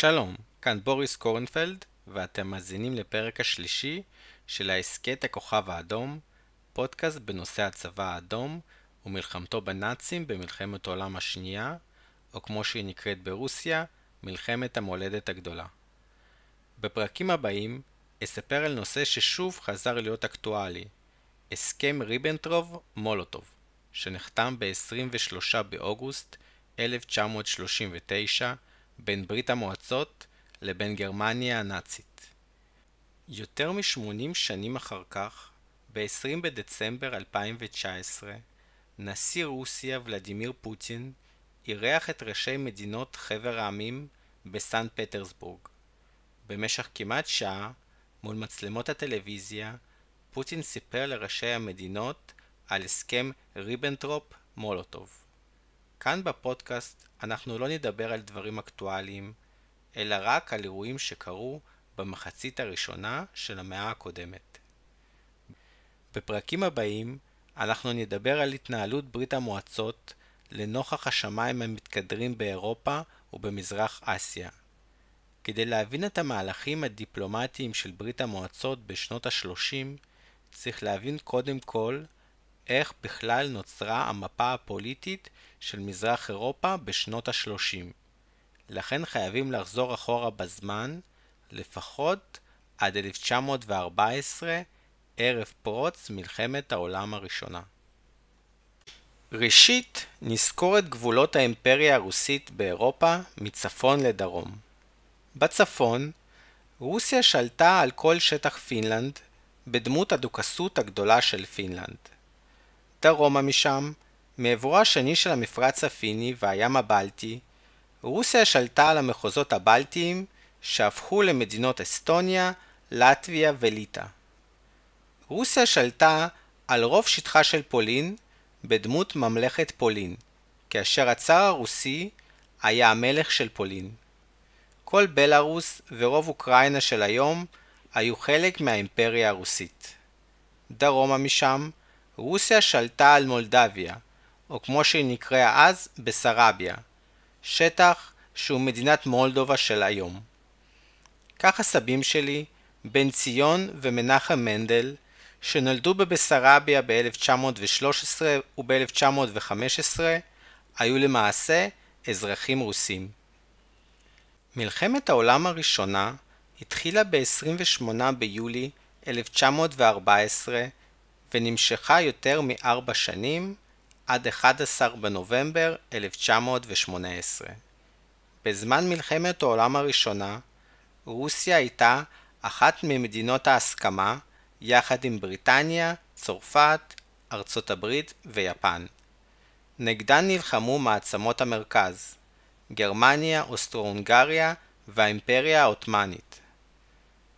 שלום, כאן בוריס קורנפלד, ואתם מאזינים לפרק השלישי של ההסכת הכוכב האדום, פודקאסט בנושא הצבא האדום ומלחמתו בנאצים במלחמת העולם השנייה, או כמו שהיא נקראת ברוסיה, מלחמת המולדת הגדולה. בפרקים הבאים אספר על נושא ששוב חזר להיות אקטואלי, הסכם ריבנטרוב-מולוטוב, שנחתם ב-23 באוגוסט 1939 בין ברית המועצות לבין גרמניה הנאצית. יותר מ-80 שנים אחר כך, ב-20 בדצמבר 2019, נשיא רוסיה ולדימיר פוטין אירח את ראשי מדינות חבר העמים בסן פטרסבורג. במשך כמעט שעה, מול מצלמות הטלוויזיה, פוטין סיפר לראשי המדינות על הסכם ריבנטרופ-מולוטוב. כאן בפודקאסט אנחנו לא נדבר על דברים אקטואליים, אלא רק על אירועים שקרו במחצית הראשונה של המאה הקודמת. בפרקים הבאים אנחנו נדבר על התנהלות ברית המועצות לנוכח השמיים המתקדרים באירופה ובמזרח אסיה. כדי להבין את המהלכים הדיפלומטיים של ברית המועצות בשנות ה-30, צריך להבין קודם כל איך בכלל נוצרה המפה הפוליטית של מזרח אירופה בשנות ה-30. לכן חייבים לחזור אחורה בזמן, לפחות עד 1914, ערב פרוץ מלחמת העולם הראשונה. ראשית, נזכור את גבולות האימפריה הרוסית באירופה מצפון לדרום. בצפון, רוסיה שלטה על כל שטח פינלנד בדמות הדוכסות הגדולה של פינלנד. דרומה משם, מעברו השני של המפרץ הפיני והים הבלטי, רוסיה שלטה על המחוזות הבלטיים שהפכו למדינות אסטוניה, לטביה וליטא. רוסיה שלטה על רוב שטחה של פולין בדמות ממלכת פולין, כאשר הצאר הרוסי היה המלך של פולין. כל בלארוס ורוב אוקראינה של היום היו חלק מהאימפריה הרוסית. דרומה משם, רוסיה שלטה על מולדביה, או כמו שהיא נקראה אז, בסרביה, שטח שהוא מדינת מולדובה של היום. כך הסבים שלי, בן ציון ומנחם מנדל, שנולדו בבסרביה ב-1913 וב-1915, היו למעשה אזרחים רוסים. מלחמת העולם הראשונה התחילה ב-28 ביולי 1914 ונמשכה יותר מארבע שנים עד 11 בנובמבר 1918. בזמן מלחמת העולם הראשונה, רוסיה הייתה אחת ממדינות ההסכמה יחד עם בריטניה, צרפת, ארצות הברית ויפן. נגדן נלחמו מעצמות המרכז, גרמניה, אוסטרו-הונגריה והאימפריה העות'מאנית.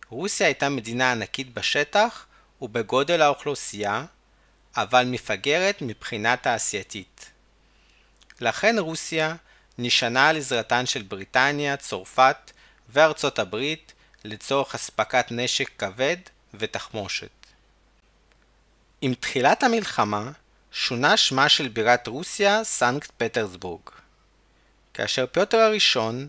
רוסיה הייתה מדינה ענקית בשטח ובגודל האוכלוסייה, אבל מפגרת מבחינה תעשייתית. לכן רוסיה נשענה על עזרתן של בריטניה, צרפת וארצות הברית לצורך אספקת נשק כבד ותחמושת. עם תחילת המלחמה שונה שמה של בירת רוסיה סנקט פטרסבורג. כאשר פיוטר הראשון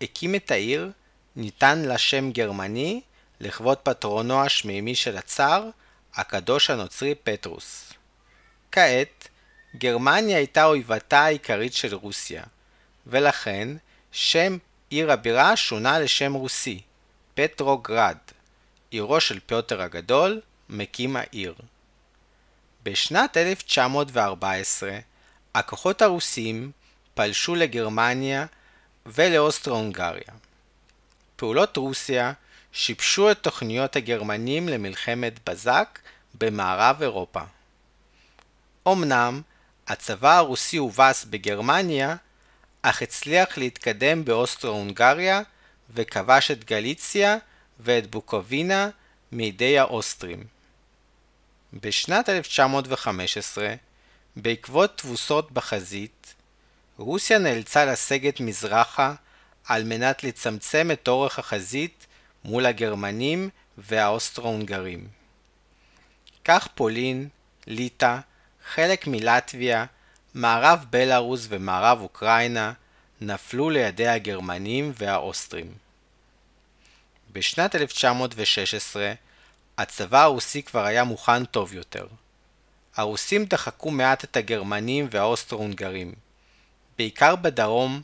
הקים את העיר, ניתן לה שם גרמני לכבוד פטרונו השמימי של הצאר, הקדוש הנוצרי פטרוס. כעת, גרמניה הייתה אויבתה העיקרית של רוסיה, ולכן שם עיר הבירה שונה לשם רוסי, פטרוגרד, עירו של פיוטר הגדול, מקים העיר. בשנת 1914, הכוחות הרוסים פלשו לגרמניה ולאוסטרו-הונגריה. פעולות רוסיה שיבשו את תוכניות הגרמנים למלחמת בזק במערב אירופה. אמנם, הצבא הרוסי הובס בגרמניה, אך הצליח להתקדם באוסטרו-הונגריה וכבש את גליציה ואת בוקובינה מידי האוסטרים. בשנת 1915, בעקבות תבוסות בחזית, רוסיה נאלצה לסגת מזרחה על מנת לצמצם את אורך החזית מול הגרמנים והאוסטרו-הונגרים. כך פולין, ליטא, חלק מלטביה, מערב בלארוס ומערב אוקראינה, נפלו לידי הגרמנים והאוסטרים. בשנת 1916 הצבא הרוסי כבר היה מוכן טוב יותר. הרוסים דחקו מעט את הגרמנים והאוסטרו-הונגרים, בעיקר בדרום,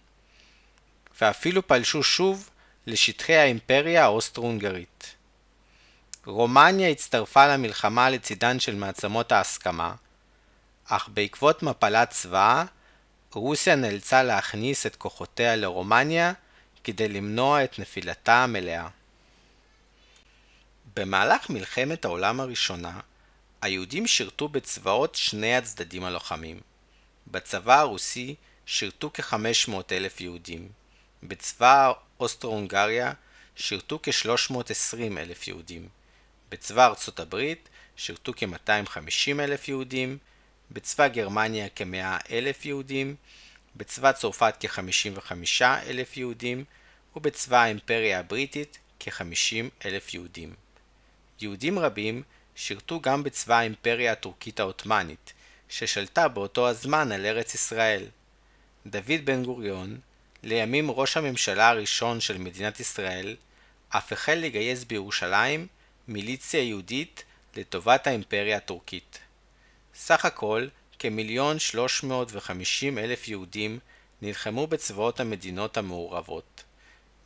ואפילו פלשו שוב לשטחי האימפריה האוסטרו-הונגרית. רומניה הצטרפה למלחמה לצידן של מעצמות ההסכמה, אך בעקבות מפלת צבאה, רוסיה נאלצה להכניס את כוחותיה לרומניה כדי למנוע את נפילתה המלאה. במהלך מלחמת העולם הראשונה, היהודים שירתו בצבאות שני הצדדים הלוחמים. בצבא הרוסי שירתו כ-500 אלף יהודים. בצבא אוסטרו-הונגריה שירתו כ-320 אלף יהודים. בצבא ארצות הברית שירתו כ-250 אלף יהודים. בצבא גרמניה כ-100 אלף יהודים. בצבא צרפת כ-55 אלף יהודים. ובצבא האימפריה הבריטית כ-50 אלף יהודים. יהודים רבים שירתו גם בצבא האימפריה הטורקית העות'מאנית, ששלטה באותו הזמן על ארץ ישראל. דוד בן גוריון, לימים ראש הממשלה הראשון של מדינת ישראל, אף החל לגייס בירושלים מיליציה יהודית לטובת האימפריה הטורקית. סך הכל, כמיליון שלוש מאות וחמישים אלף יהודים נלחמו בצבאות המדינות המעורבות.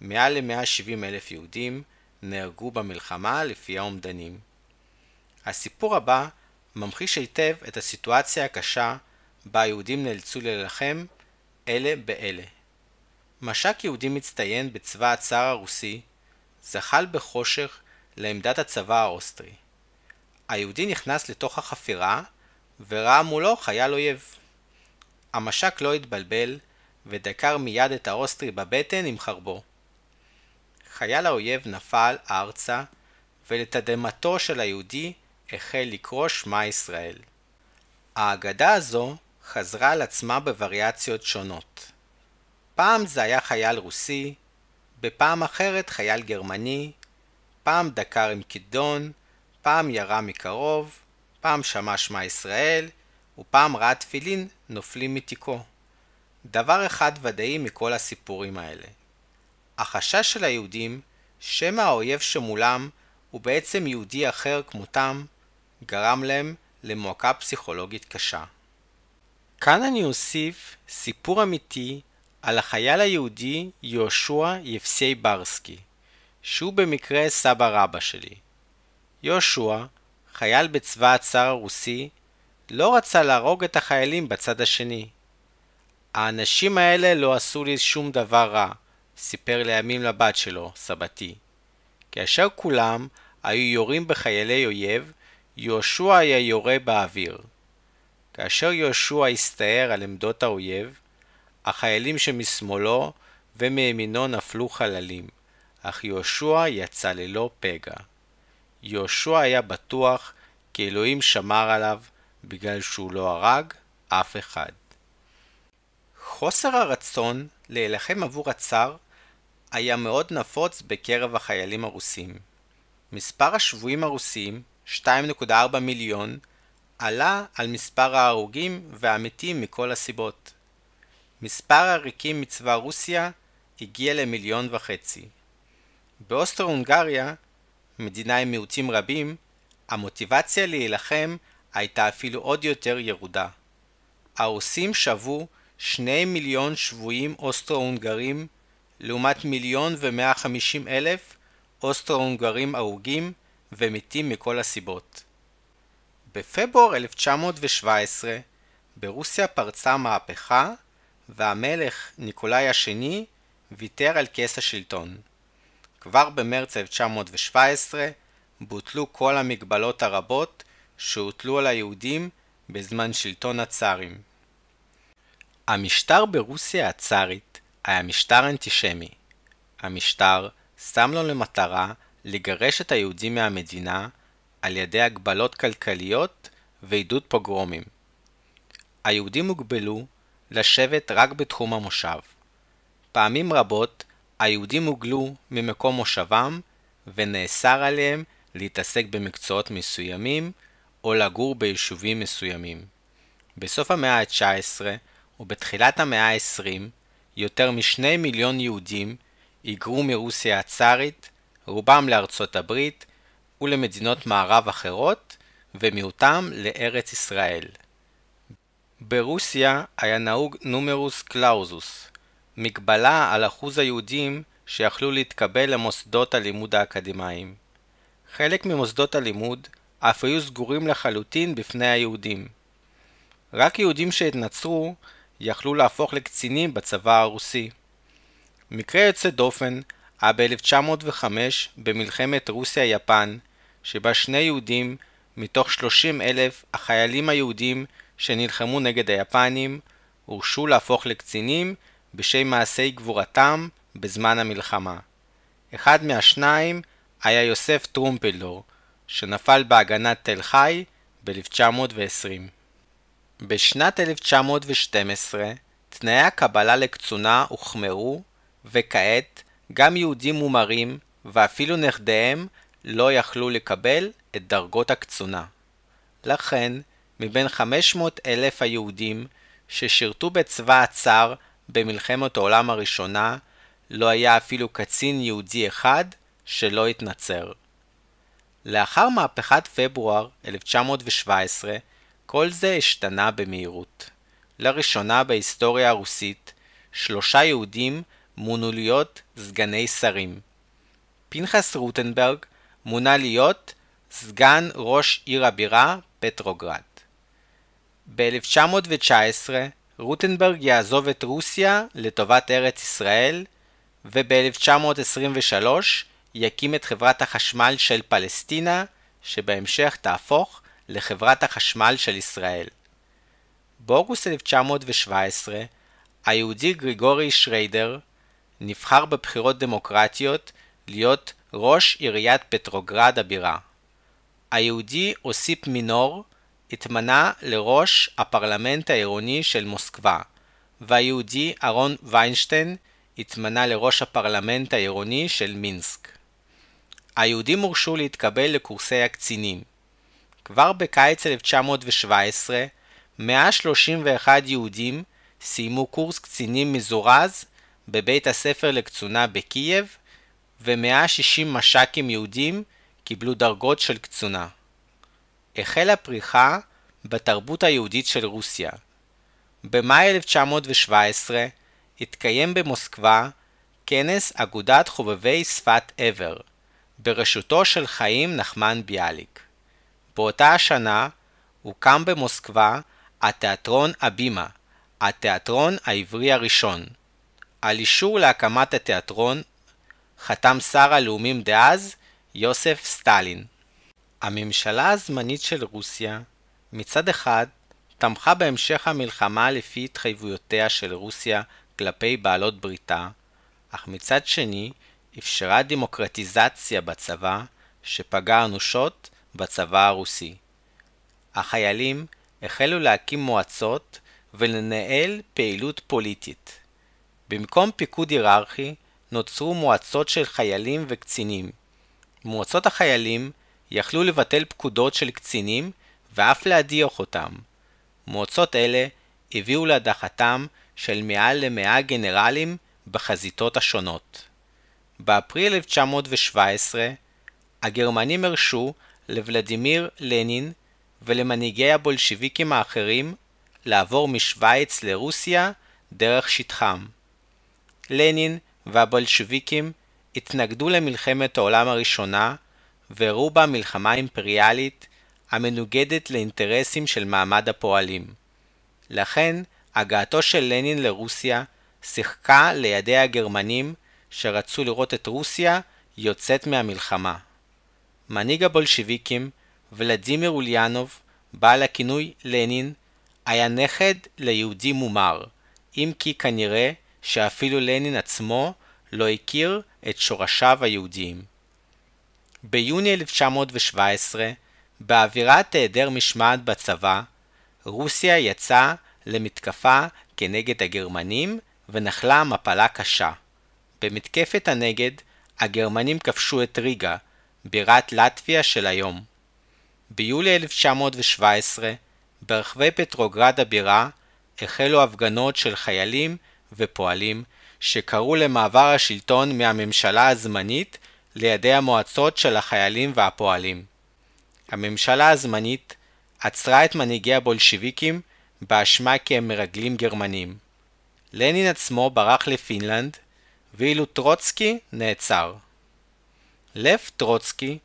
מעל ל-170 אלף יהודים נהרגו במלחמה לפי האומדנים. הסיפור הבא ממחיש היטב את הסיטואציה הקשה בה היהודים נאלצו להילחם אלה באלה. מש"ק יהודי מצטיין בצבא הצאר הרוסי זחל בחושך לעמדת הצבא האוסטרי. היהודי נכנס לתוך החפירה וראה מולו חייל אויב. המש"ק לא התבלבל ודקר מיד את האוסטרי בבטן עם חרבו. חייל האויב נפל ארצה ולתדהמתו של היהודי החל לקרוא שמע ישראל. האגדה הזו חזרה על עצמה בווריאציות שונות. פעם זה היה חייל רוסי, בפעם אחרת חייל גרמני, פעם דקר עם כידון, פעם ירה מקרוב, פעם שמע שמע ישראל, ופעם ראה תפילין נופלים מתיקו. דבר אחד ודאי מכל הסיפורים האלה. החשש של היהודים, שמא האויב שמולם הוא בעצם יהודי אחר כמותם, גרם להם למועקה פסיכולוגית קשה. כאן אני אוסיף סיפור אמיתי על החייל היהודי יהושע יפסי ברסקי, שהוא במקרה סבא רבא שלי. יהושע, חייל בצבא הצאר הרוסי, לא רצה להרוג את החיילים בצד השני. האנשים האלה לא עשו לי שום דבר רע, סיפר לימים לבת שלו, סבתי. כאשר כולם היו יורים בחיילי אויב, יהושע היה יורה באוויר. כאשר יהושע הסתער על עמדות האויב, החיילים שמשמאלו ומימינו נפלו חללים, אך יהושע יצא ללא פגע. יהושע היה בטוח כי אלוהים שמר עליו בגלל שהוא לא הרג אף אחד. חוסר הרצון להילחם עבור הצאר היה מאוד נפוץ בקרב החיילים הרוסים. מספר השבויים הרוסים, 2.4 מיליון, עלה על מספר ההרוגים והמתים מכל הסיבות. מספר העריקים מצבא רוסיה הגיע למיליון וחצי. באוסטרו-הונגריה, מדינה עם מיעוטים רבים, המוטיבציה להילחם הייתה אפילו עוד יותר ירודה. הרוסים שבו שני מיליון שבויים אוסטרו-הונגרים לעומת מיליון ומאה חמישים אלף אוסטרו-הונגרים הרוגים ומתים מכל הסיבות. בפברואר 1917 ברוסיה פרצה מהפכה והמלך ניקולאי השני ויתר על כס השלטון. כבר במרץ 1917 בוטלו כל המגבלות הרבות שהוטלו על היהודים בזמן שלטון הצארים. המשטר ברוסיה הצארית היה משטר אנטישמי. המשטר שם לו למטרה לגרש את היהודים מהמדינה על ידי הגבלות כלכליות ועידוד פוגרומים. היהודים הוגבלו לשבת רק בתחום המושב. פעמים רבות היהודים הוגלו ממקום מושבם ונאסר עליהם להתעסק במקצועות מסוימים או לגור ביישובים מסוימים. בסוף המאה ה-19 ובתחילת המאה ה-20 יותר משני מיליון יהודים היגרו מרוסיה הצארית, רובם לארצות הברית ולמדינות מערב אחרות, ומיעוטם לארץ ישראל. ברוסיה היה נהוג נומרוס קלאוזוס, מגבלה על אחוז היהודים שיכלו להתקבל למוסדות הלימוד האקדמיים. חלק ממוסדות הלימוד אף היו סגורים לחלוטין בפני היהודים. רק יהודים שהתנצרו יכלו להפוך לקצינים בצבא הרוסי. מקרה יוצא דופן היה ב-1905 במלחמת רוסיה-יפן, שבה שני יהודים מתוך 30 אלף החיילים היהודים שנלחמו נגד היפנים הורשו להפוך לקצינים בשם מעשי גבורתם בזמן המלחמה. אחד מהשניים היה יוסף טרומפלדור, שנפל בהגנת תל חי ב-1920. בשנת 1912 תנאי הקבלה לקצונה הוחמרו, וכעת גם יהודים מומרים ואפילו נכדיהם לא יכלו לקבל את דרגות הקצונה. לכן, מבין 500 אלף היהודים ששירתו בצבא הצאר במלחמת העולם הראשונה, לא היה אפילו קצין יהודי אחד שלא התנצר. לאחר מהפכת פברואר 1917, כל זה השתנה במהירות. לראשונה בהיסטוריה הרוסית, שלושה יהודים מונו להיות סגני שרים. פנחס רוטנברג מונה להיות סגן ראש עיר הבירה פטרוגרד. ב-1919 רוטנברג יעזוב את רוסיה לטובת ארץ ישראל, וב-1923 יקים את חברת החשמל של פלסטינה, שבהמשך תהפוך לחברת החשמל של ישראל. באוגוסט 1917, היהודי גריגורי שריידר נבחר בבחירות דמוקרטיות להיות ראש עיריית פטרוגרד הבירה. היהודי אוסיפ מינור התמנה לראש הפרלמנט העירוני של מוסקבה, והיהודי אהרון ויינשטיין התמנה לראש הפרלמנט העירוני של מינסק. היהודים הורשו להתקבל לקורסי הקצינים. כבר בקיץ 1917, 131 יהודים סיימו קורס קצינים מזורז בבית הספר לקצונה בקייב, ו-160 מש"קים יהודים קיבלו דרגות של קצונה. החלה פריחה בתרבות היהודית של רוסיה. במאי 1917 התקיים במוסקבה כנס אגודת חובבי שפת עבר, בראשותו של חיים נחמן ביאליק. באותה השנה הוקם במוסקבה התיאטרון הבימה, התיאטרון העברי הראשון. על אישור להקמת התיאטרון חתם שר הלאומים דאז, יוסף סטלין. הממשלה הזמנית של רוסיה מצד אחד תמכה בהמשך המלחמה לפי התחייבויותיה של רוסיה כלפי בעלות בריתה, אך מצד שני אפשרה דמוקרטיזציה בצבא שפגעה אנושות בצבא הרוסי. החיילים החלו להקים מועצות ולנהל פעילות פוליטית. במקום פיקוד היררכי נוצרו מועצות של חיילים וקצינים. מועצות החיילים יכלו לבטל פקודות של קצינים ואף להדיח אותם. מועצות אלה הביאו להדחתם של מעל למאה גנרלים בחזיתות השונות. באפריל 1917 הגרמנים הרשו לוולדימיר לנין ולמנהיגי הבולשיביקים האחרים לעבור משוויץ לרוסיה דרך שטחם. לנין והבולשוויקים התנגדו למלחמת העולם הראשונה והראו בה מלחמה אימפריאלית המנוגדת לאינטרסים של מעמד הפועלים. לכן, הגעתו של לנין לרוסיה שיחקה לידי הגרמנים שרצו לראות את רוסיה יוצאת מהמלחמה. מנהיג הבולשוויקים, ולדימיר אוליאנוב, בעל הכינוי לנין, היה נכד ליהודי מומר, אם כי כנראה שאפילו לנין עצמו לא הכיר את שורשיו היהודיים. ביוני 1917, באווירת היעדר משמעת בצבא, רוסיה יצאה למתקפה כנגד הגרמנים ונחלה מפלה קשה. במתקפת הנגד, הגרמנים כבשו את ריגה, בירת לטביה של היום. ביולי 1917, ברחבי פטרוגרד הבירה, החלו הפגנות של חיילים ופועלים שקראו למעבר השלטון מהממשלה הזמנית לידי המועצות של החיילים והפועלים. הממשלה הזמנית עצרה את מנהיגי הבולשיביקים באשמה כי הם מרגלים גרמנים. לנין עצמו ברח לפינלנד, ואילו טרוצקי נעצר. לב טרוצקי,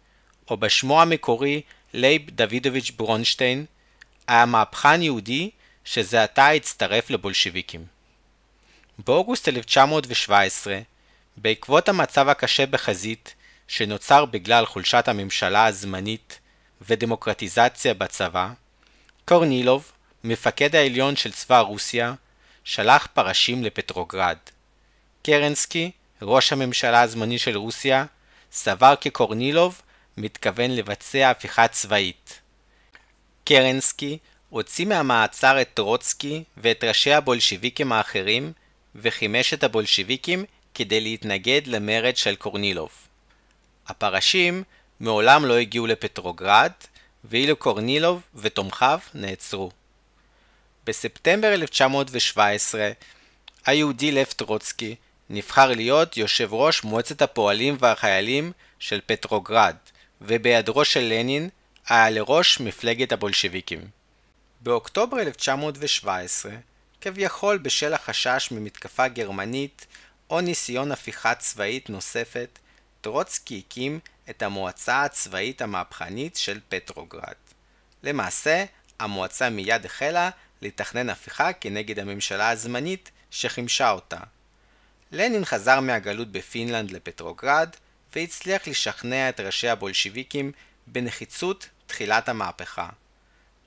או בשמו המקורי לייב דוידוביץ' ברונשטיין, היה מהפכן יהודי שזה עתה הצטרף לבולשיביקים. באוגוסט 1917, בעקבות המצב הקשה בחזית, שנוצר בגלל חולשת הממשלה הזמנית ודמוקרטיזציה בצבא, קורנילוב, מפקד העליון של צבא רוסיה, שלח פרשים לפטרוגרד. קרנסקי, ראש הממשלה הזמני של רוסיה, סבר כי קורנילוב מתכוון לבצע הפיכה צבאית. קרנסקי הוציא מהמעצר את טרוצקי ואת ראשי הבולשיביקים האחרים וחימש את הבולשיביקים כדי להתנגד למרד של קורנילוב. הפרשים מעולם לא הגיעו לפטרוגרד, ואילו קורנילוב ותומכיו נעצרו. בספטמבר 1917, היהודי לב טרוצקי נבחר להיות יושב ראש מועצת הפועלים והחיילים של פטרוגרד, ובהיעדרו של לנין היה לראש מפלגת הבולשביקים. באוקטובר 1917, כביכול בשל החשש ממתקפה גרמנית או ניסיון הפיכה צבאית נוספת, טרוצקי הקים את המועצה הצבאית המהפכנית של פטרוגרד. למעשה, המועצה מיד החלה לתכנן הפיכה כנגד הממשלה הזמנית שחימשה אותה. לנין חזר מהגלות בפינלנד לפטרוגרד, והצליח לשכנע את ראשי הבולשיביקים בנחיצות תחילת המהפכה.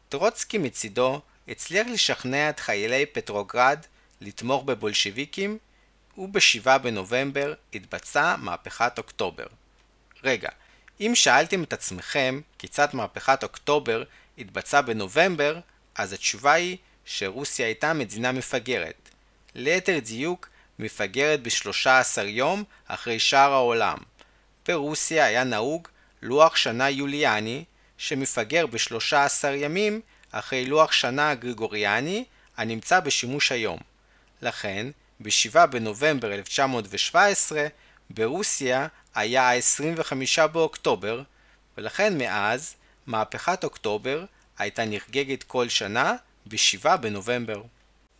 טרוצקי מצידו הצליח לשכנע את חיילי פטרוגרד לתמוך בבולשיביקים, וב-7 בנובמבר התבצעה מהפכת אוקטובר. רגע, אם שאלתם את עצמכם כיצד מהפכת אוקטובר התבצעה בנובמבר, אז התשובה היא שרוסיה הייתה מדינה מפגרת. ליתר דיוק, מפגרת ב-13 יום אחרי שאר העולם. ברוסיה היה נהוג לוח שנה יוליאני, שמפגר ב-13 ימים אחרי לוח שנה גרגוריאני הנמצא בשימוש היום. לכן, ב-7 בנובמבר 1917, ברוסיה היה ה-25 באוקטובר, ולכן מאז, מהפכת אוקטובר הייתה נחגגת כל שנה ב-7 בנובמבר.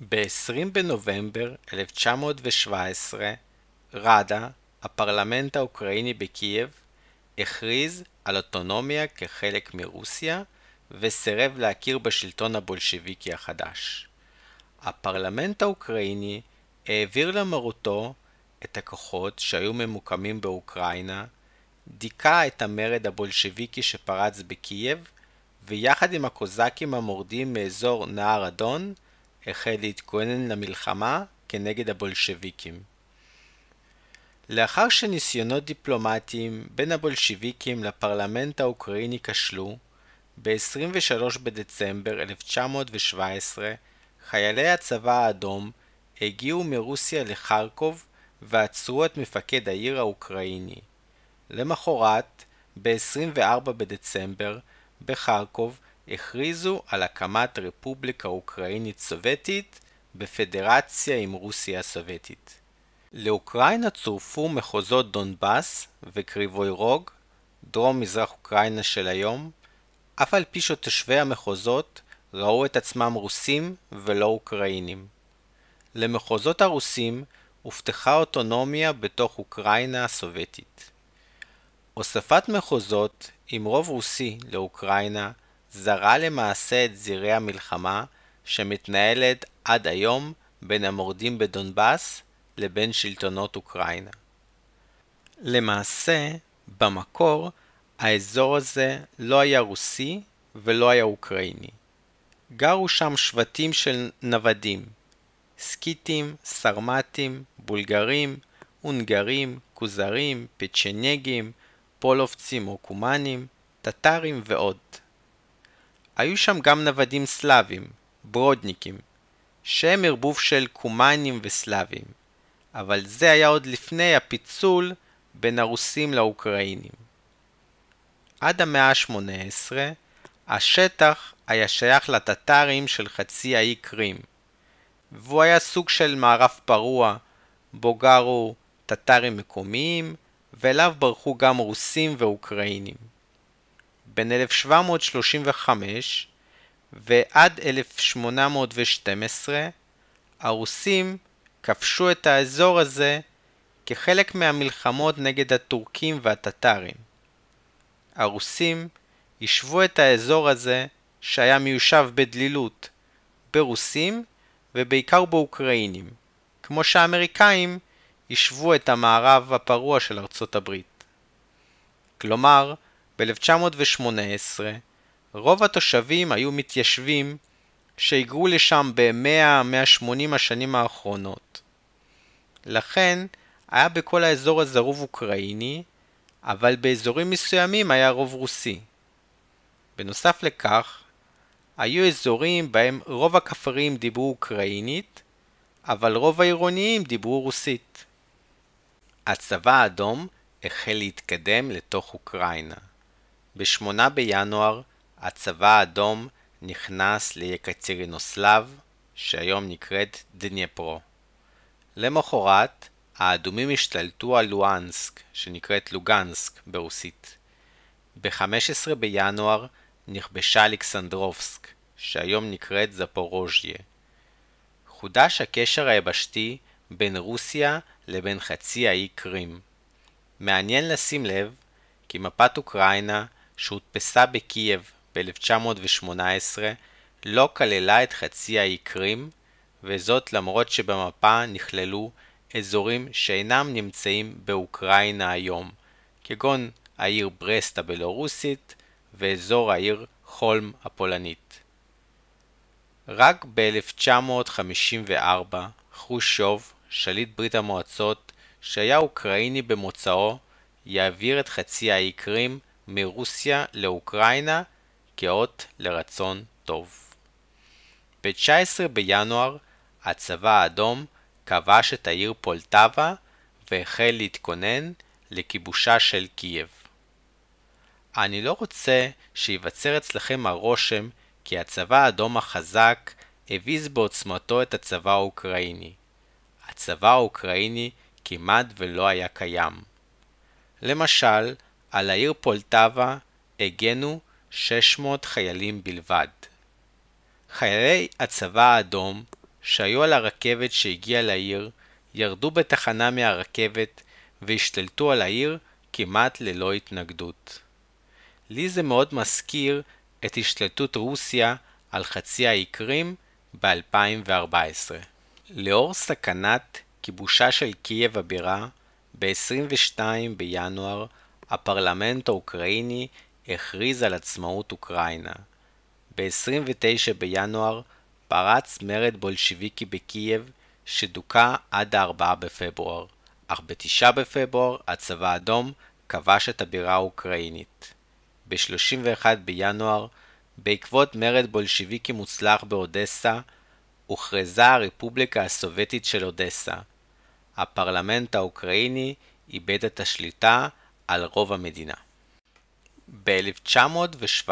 ב-20 בנובמבר 1917, ראדה, הפרלמנט האוקראיני בקייב, הכריז על אוטונומיה כחלק מרוסיה וסירב להכיר בשלטון הבולשביקי החדש. הפרלמנט האוקראיני העביר למרותו את הכוחות שהיו ממוקמים באוקראינה, דיכא את המרד הבולשביקי שפרץ בקייב, ויחד עם הקוזקים המורדים מאזור נהר אדון, החל להתכונן למלחמה כנגד הבולשביקים. לאחר שניסיונות דיפלומטיים בין הבולשיביקים לפרלמנט האוקראיני כשלו, ב-23 בדצמבר 1917 חיילי הצבא האדום הגיעו מרוסיה לחרקוב ועצרו את מפקד העיר האוקראיני. למחרת, ב-24 בדצמבר, בחרקוב הכריזו על הקמת רפובליקה אוקראינית סובייטית בפדרציה עם רוסיה הסובייטית. לאוקראינה צורפו מחוזות דונבאס וקריבוי רוג, דרום מזרח אוקראינה של היום, אף על פי שתושבי המחוזות ראו את עצמם רוסים ולא אוקראינים. למחוזות הרוסים הובטחה אוטונומיה בתוך אוקראינה הסובייטית. הוספת מחוזות עם רוב רוסי לאוקראינה זרה למעשה את זירי המלחמה שמתנהלת עד היום בין המורדים בדונבאס לבין שלטונות אוקראינה. למעשה, במקור, האזור הזה לא היה רוסי ולא היה אוקראיני. גרו שם שבטים של נוודים, סקיטים, סרמטים, בולגרים, הונגרים, כוזרים, פצ'נגים, פולובצים או קומנים, טטרים ועוד. היו שם גם נוודים סלאבים, ברודניקים, שהם ערבוב של קומנים וסלאבים, אבל זה היה עוד לפני הפיצול בין הרוסים לאוקראינים. עד המאה ה-18, השטח היה שייך לטטרים של חצי האי קרים, והוא היה סוג של מערב פרוע, בו גרו טטרים מקומיים, ואליו ברחו גם רוסים ואוקראינים. בין 1735 ועד 1812 הרוסים כבשו את האזור הזה כחלק מהמלחמות נגד הטורקים והטטרים. הרוסים יישבו את האזור הזה, שהיה מיושב בדלילות, ברוסים ובעיקר באוקראינים, כמו שהאמריקאים יישבו את המערב הפרוע של ארצות הברית. כלומר, ב-1918 רוב התושבים היו מתיישבים שהיגרו לשם ב-100-180 השנים האחרונות. לכן, היה בכל האזור הזה רוב אוקראיני, אבל באזורים מסוימים היה רוב רוסי. בנוסף לכך, היו אזורים בהם רוב הכפרים דיברו אוקראינית, אבל רוב העירוניים דיברו רוסית. הצבא האדום החל להתקדם לתוך אוקראינה. ב-8 בינואר הצבא האדום נכנס ליקצרינוסלב, שהיום נקראת דניפרו. למחרת, האדומים השתלטו על לואנסק, שנקראת לוגנסק ברוסית. ב-15 בינואר נכבשה אלכסנדרובסק, שהיום נקראת זפורוז'יה. חודש הקשר היבשתי בין רוסיה לבין חצי האי קרים. מעניין לשים לב כי מפת אוקראינה שהודפסה בקייב ב-1918 לא כללה את חצי האי קרים, וזאת למרות שבמפה נכללו אזורים שאינם נמצאים באוקראינה היום, כגון העיר ברסט הבלורוסית ואזור העיר חולם הפולנית. רק ב-1954 חושוב, שליט ברית המועצות, שהיה אוקראיני במוצאו, יעביר את חצי האי קרים מרוסיה לאוקראינה כאות לרצון טוב. ב-19 בינואר הצבא האדום כבש את העיר פולטבה והחל להתכונן לכיבושה של קייב. אני לא רוצה שייווצר אצלכם הרושם כי הצבא האדום החזק הביס בעוצמתו את הצבא האוקראיני. הצבא האוקראיני כמעט ולא היה קיים. למשל, על העיר פולטבה הגנו 600 חיילים בלבד. חיילי הצבא האדום שהיו על הרכבת שהגיעה לעיר ירדו בתחנה מהרכבת והשתלטו על העיר כמעט ללא התנגדות. לי זה מאוד מזכיר את השתלטות רוסיה על חצי האי קרים ב-2014. לאור סכנת כיבושה של קייב הבירה, ב-22 בינואר הפרלמנט האוקראיני הכריז על עצמאות אוקראינה. ב-29 בינואר פרץ מרד בולשיביקי בקייב שדוכא עד ה-4 בפברואר, אך ב-9 בפברואר הצבא האדום כבש את הבירה האוקראינית. ב-31 בינואר, בעקבות מרד בולשיביקי מוצלח באודסה, הוכרזה הרפובליקה הסובייטית של אודסה. הפרלמנט האוקראיני איבד את השליטה על רוב המדינה. ב-1917,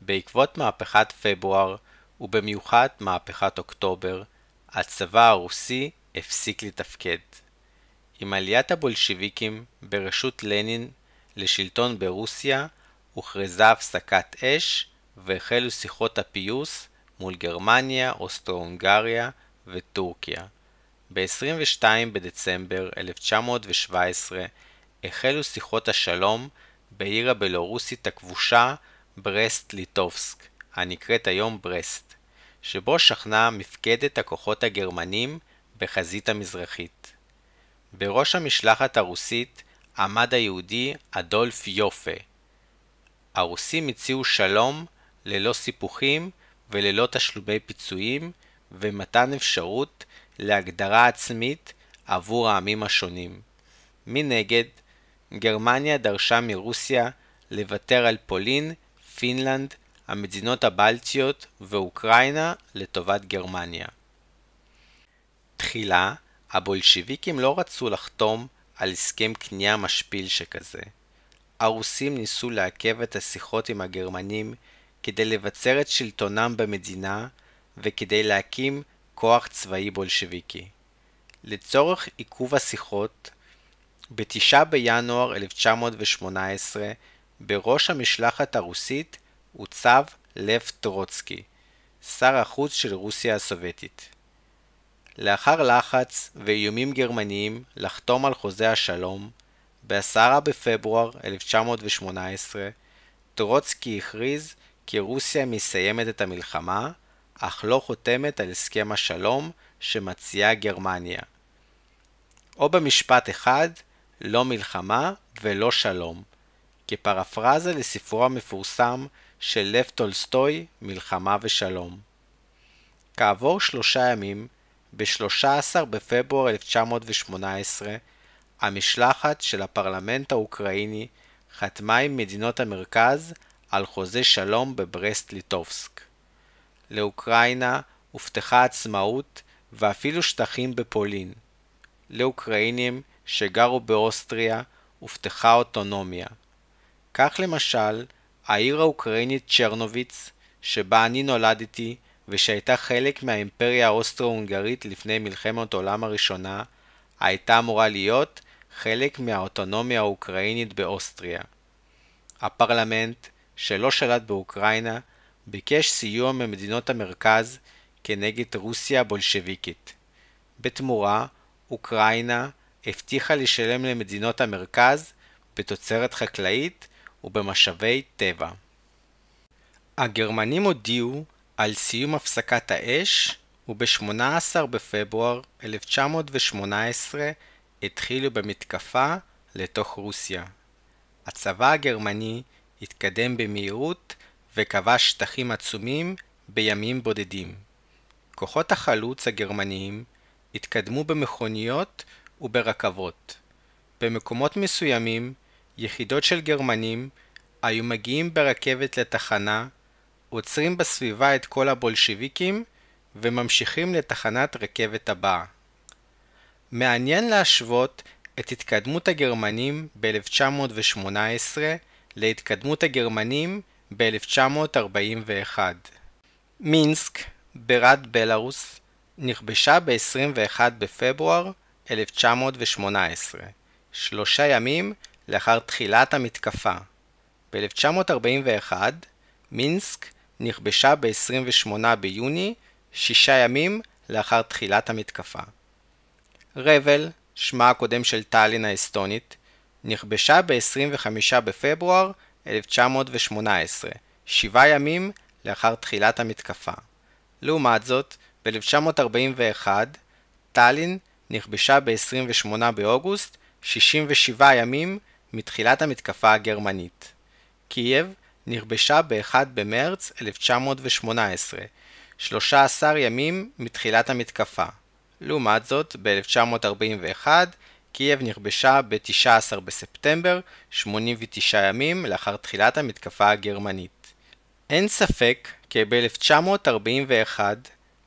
בעקבות מהפכת פברואר, ובמיוחד מהפכת אוקטובר, הצבא הרוסי הפסיק לתפקד. עם עליית הבולשיביקים בראשות לנין לשלטון ברוסיה, הוכרזה הפסקת אש והחלו שיחות הפיוס מול גרמניה, אוסטרו-הונגריה וטורקיה. ב-22 בדצמבר 1917 החלו שיחות השלום בעיר הבלורוסית הכבושה ברסט-ליטובסק, הנקראת היום ברסט, שבו שכנה מפקדת הכוחות הגרמנים בחזית המזרחית. בראש המשלחת הרוסית עמד היהודי אדולף יופה. הרוסים הציעו שלום ללא סיפוחים וללא תשלומי פיצויים ומתן אפשרות להגדרה עצמית עבור העמים השונים. מנגד, גרמניה דרשה מרוסיה לוותר על פולין, פינלנד, המדינות הבלטיות ואוקראינה לטובת גרמניה. תחילה, הבולשיביקים לא רצו לחתום על הסכם כניעה משפיל שכזה. הרוסים ניסו לעכב את השיחות עם הגרמנים כדי לבצר את שלטונם במדינה וכדי להקים כוח צבאי בולשביקי. לצורך עיכוב השיחות, ב-9 בינואר 1918, בראש המשלחת הרוסית הוצב לב טרוצקי, שר החוץ של רוסיה הסובייטית. לאחר לחץ ואיומים גרמניים לחתום על חוזה השלום, ב-10 בפברואר 1918, טרוצקי הכריז כי רוסיה מסיימת את המלחמה, אך לא חותמת על הסכם השלום שמציעה גרמניה. או במשפט אחד, לא מלחמה ולא שלום, כפרפרזה לספרו המפורסם של לב טולסטוי, מלחמה ושלום. כעבור שלושה ימים, ב-13 בפברואר 1918, המשלחת של הפרלמנט האוקראיני חתמה עם מדינות המרכז על חוזה שלום בברסט-ליטובסק. לאוקראינה הובטחה עצמאות ואפילו שטחים בפולין. לאוקראינים שגרו באוסטריה הובטחה אוטונומיה. כך למשל, העיר האוקראינית צ'רנוביץ, שבה אני נולדתי ושהייתה חלק מהאימפריה האוסטרו-הונגרית לפני מלחמת העולם הראשונה, הייתה אמורה להיות חלק מהאוטונומיה האוקראינית באוסטריה. הפרלמנט, שלא שלט באוקראינה, ביקש סיוע ממדינות המרכז כנגד רוסיה הבולשביקית. בתמורה, אוקראינה הבטיחה לשלם למדינות המרכז בתוצרת חקלאית ובמשאבי טבע. הגרמנים הודיעו על סיום הפסקת האש וב-18 בפברואר 1918 התחילו במתקפה לתוך רוסיה. הצבא הגרמני התקדם במהירות וכבש שטחים עצומים בימים בודדים. כוחות החלוץ הגרמניים התקדמו במכוניות וברכבות. במקומות מסוימים, יחידות של גרמנים היו מגיעים ברכבת לתחנה, עוצרים בסביבה את כל הבולשיביקים וממשיכים לתחנת רכבת הבאה. מעניין להשוות את התקדמות הגרמנים ב-1918 להתקדמות הגרמנים ב-1941. מינסק, בירת בלארוס, נכבשה ב-21 בפברואר 1918, שלושה ימים לאחר תחילת המתקפה. ב-1941, מינסק נכבשה ב-28 ביוני, שישה ימים לאחר תחילת המתקפה. רבל, שמה הקודם של טאלין האסטונית, נכבשה ב-25 בפברואר 1918, שבעה ימים לאחר תחילת המתקפה. לעומת זאת, ב-1941, טאלין נכבשה ב-28 באוגוסט, 67 ימים מתחילת המתקפה הגרמנית. קייב נכבשה ב-1 במרץ 1918, 13 ימים מתחילת המתקפה. לעומת זאת, ב-1941 קייב נכבשה ב-19 בספטמבר, 89 ימים לאחר תחילת המתקפה הגרמנית. אין ספק כי ב-1941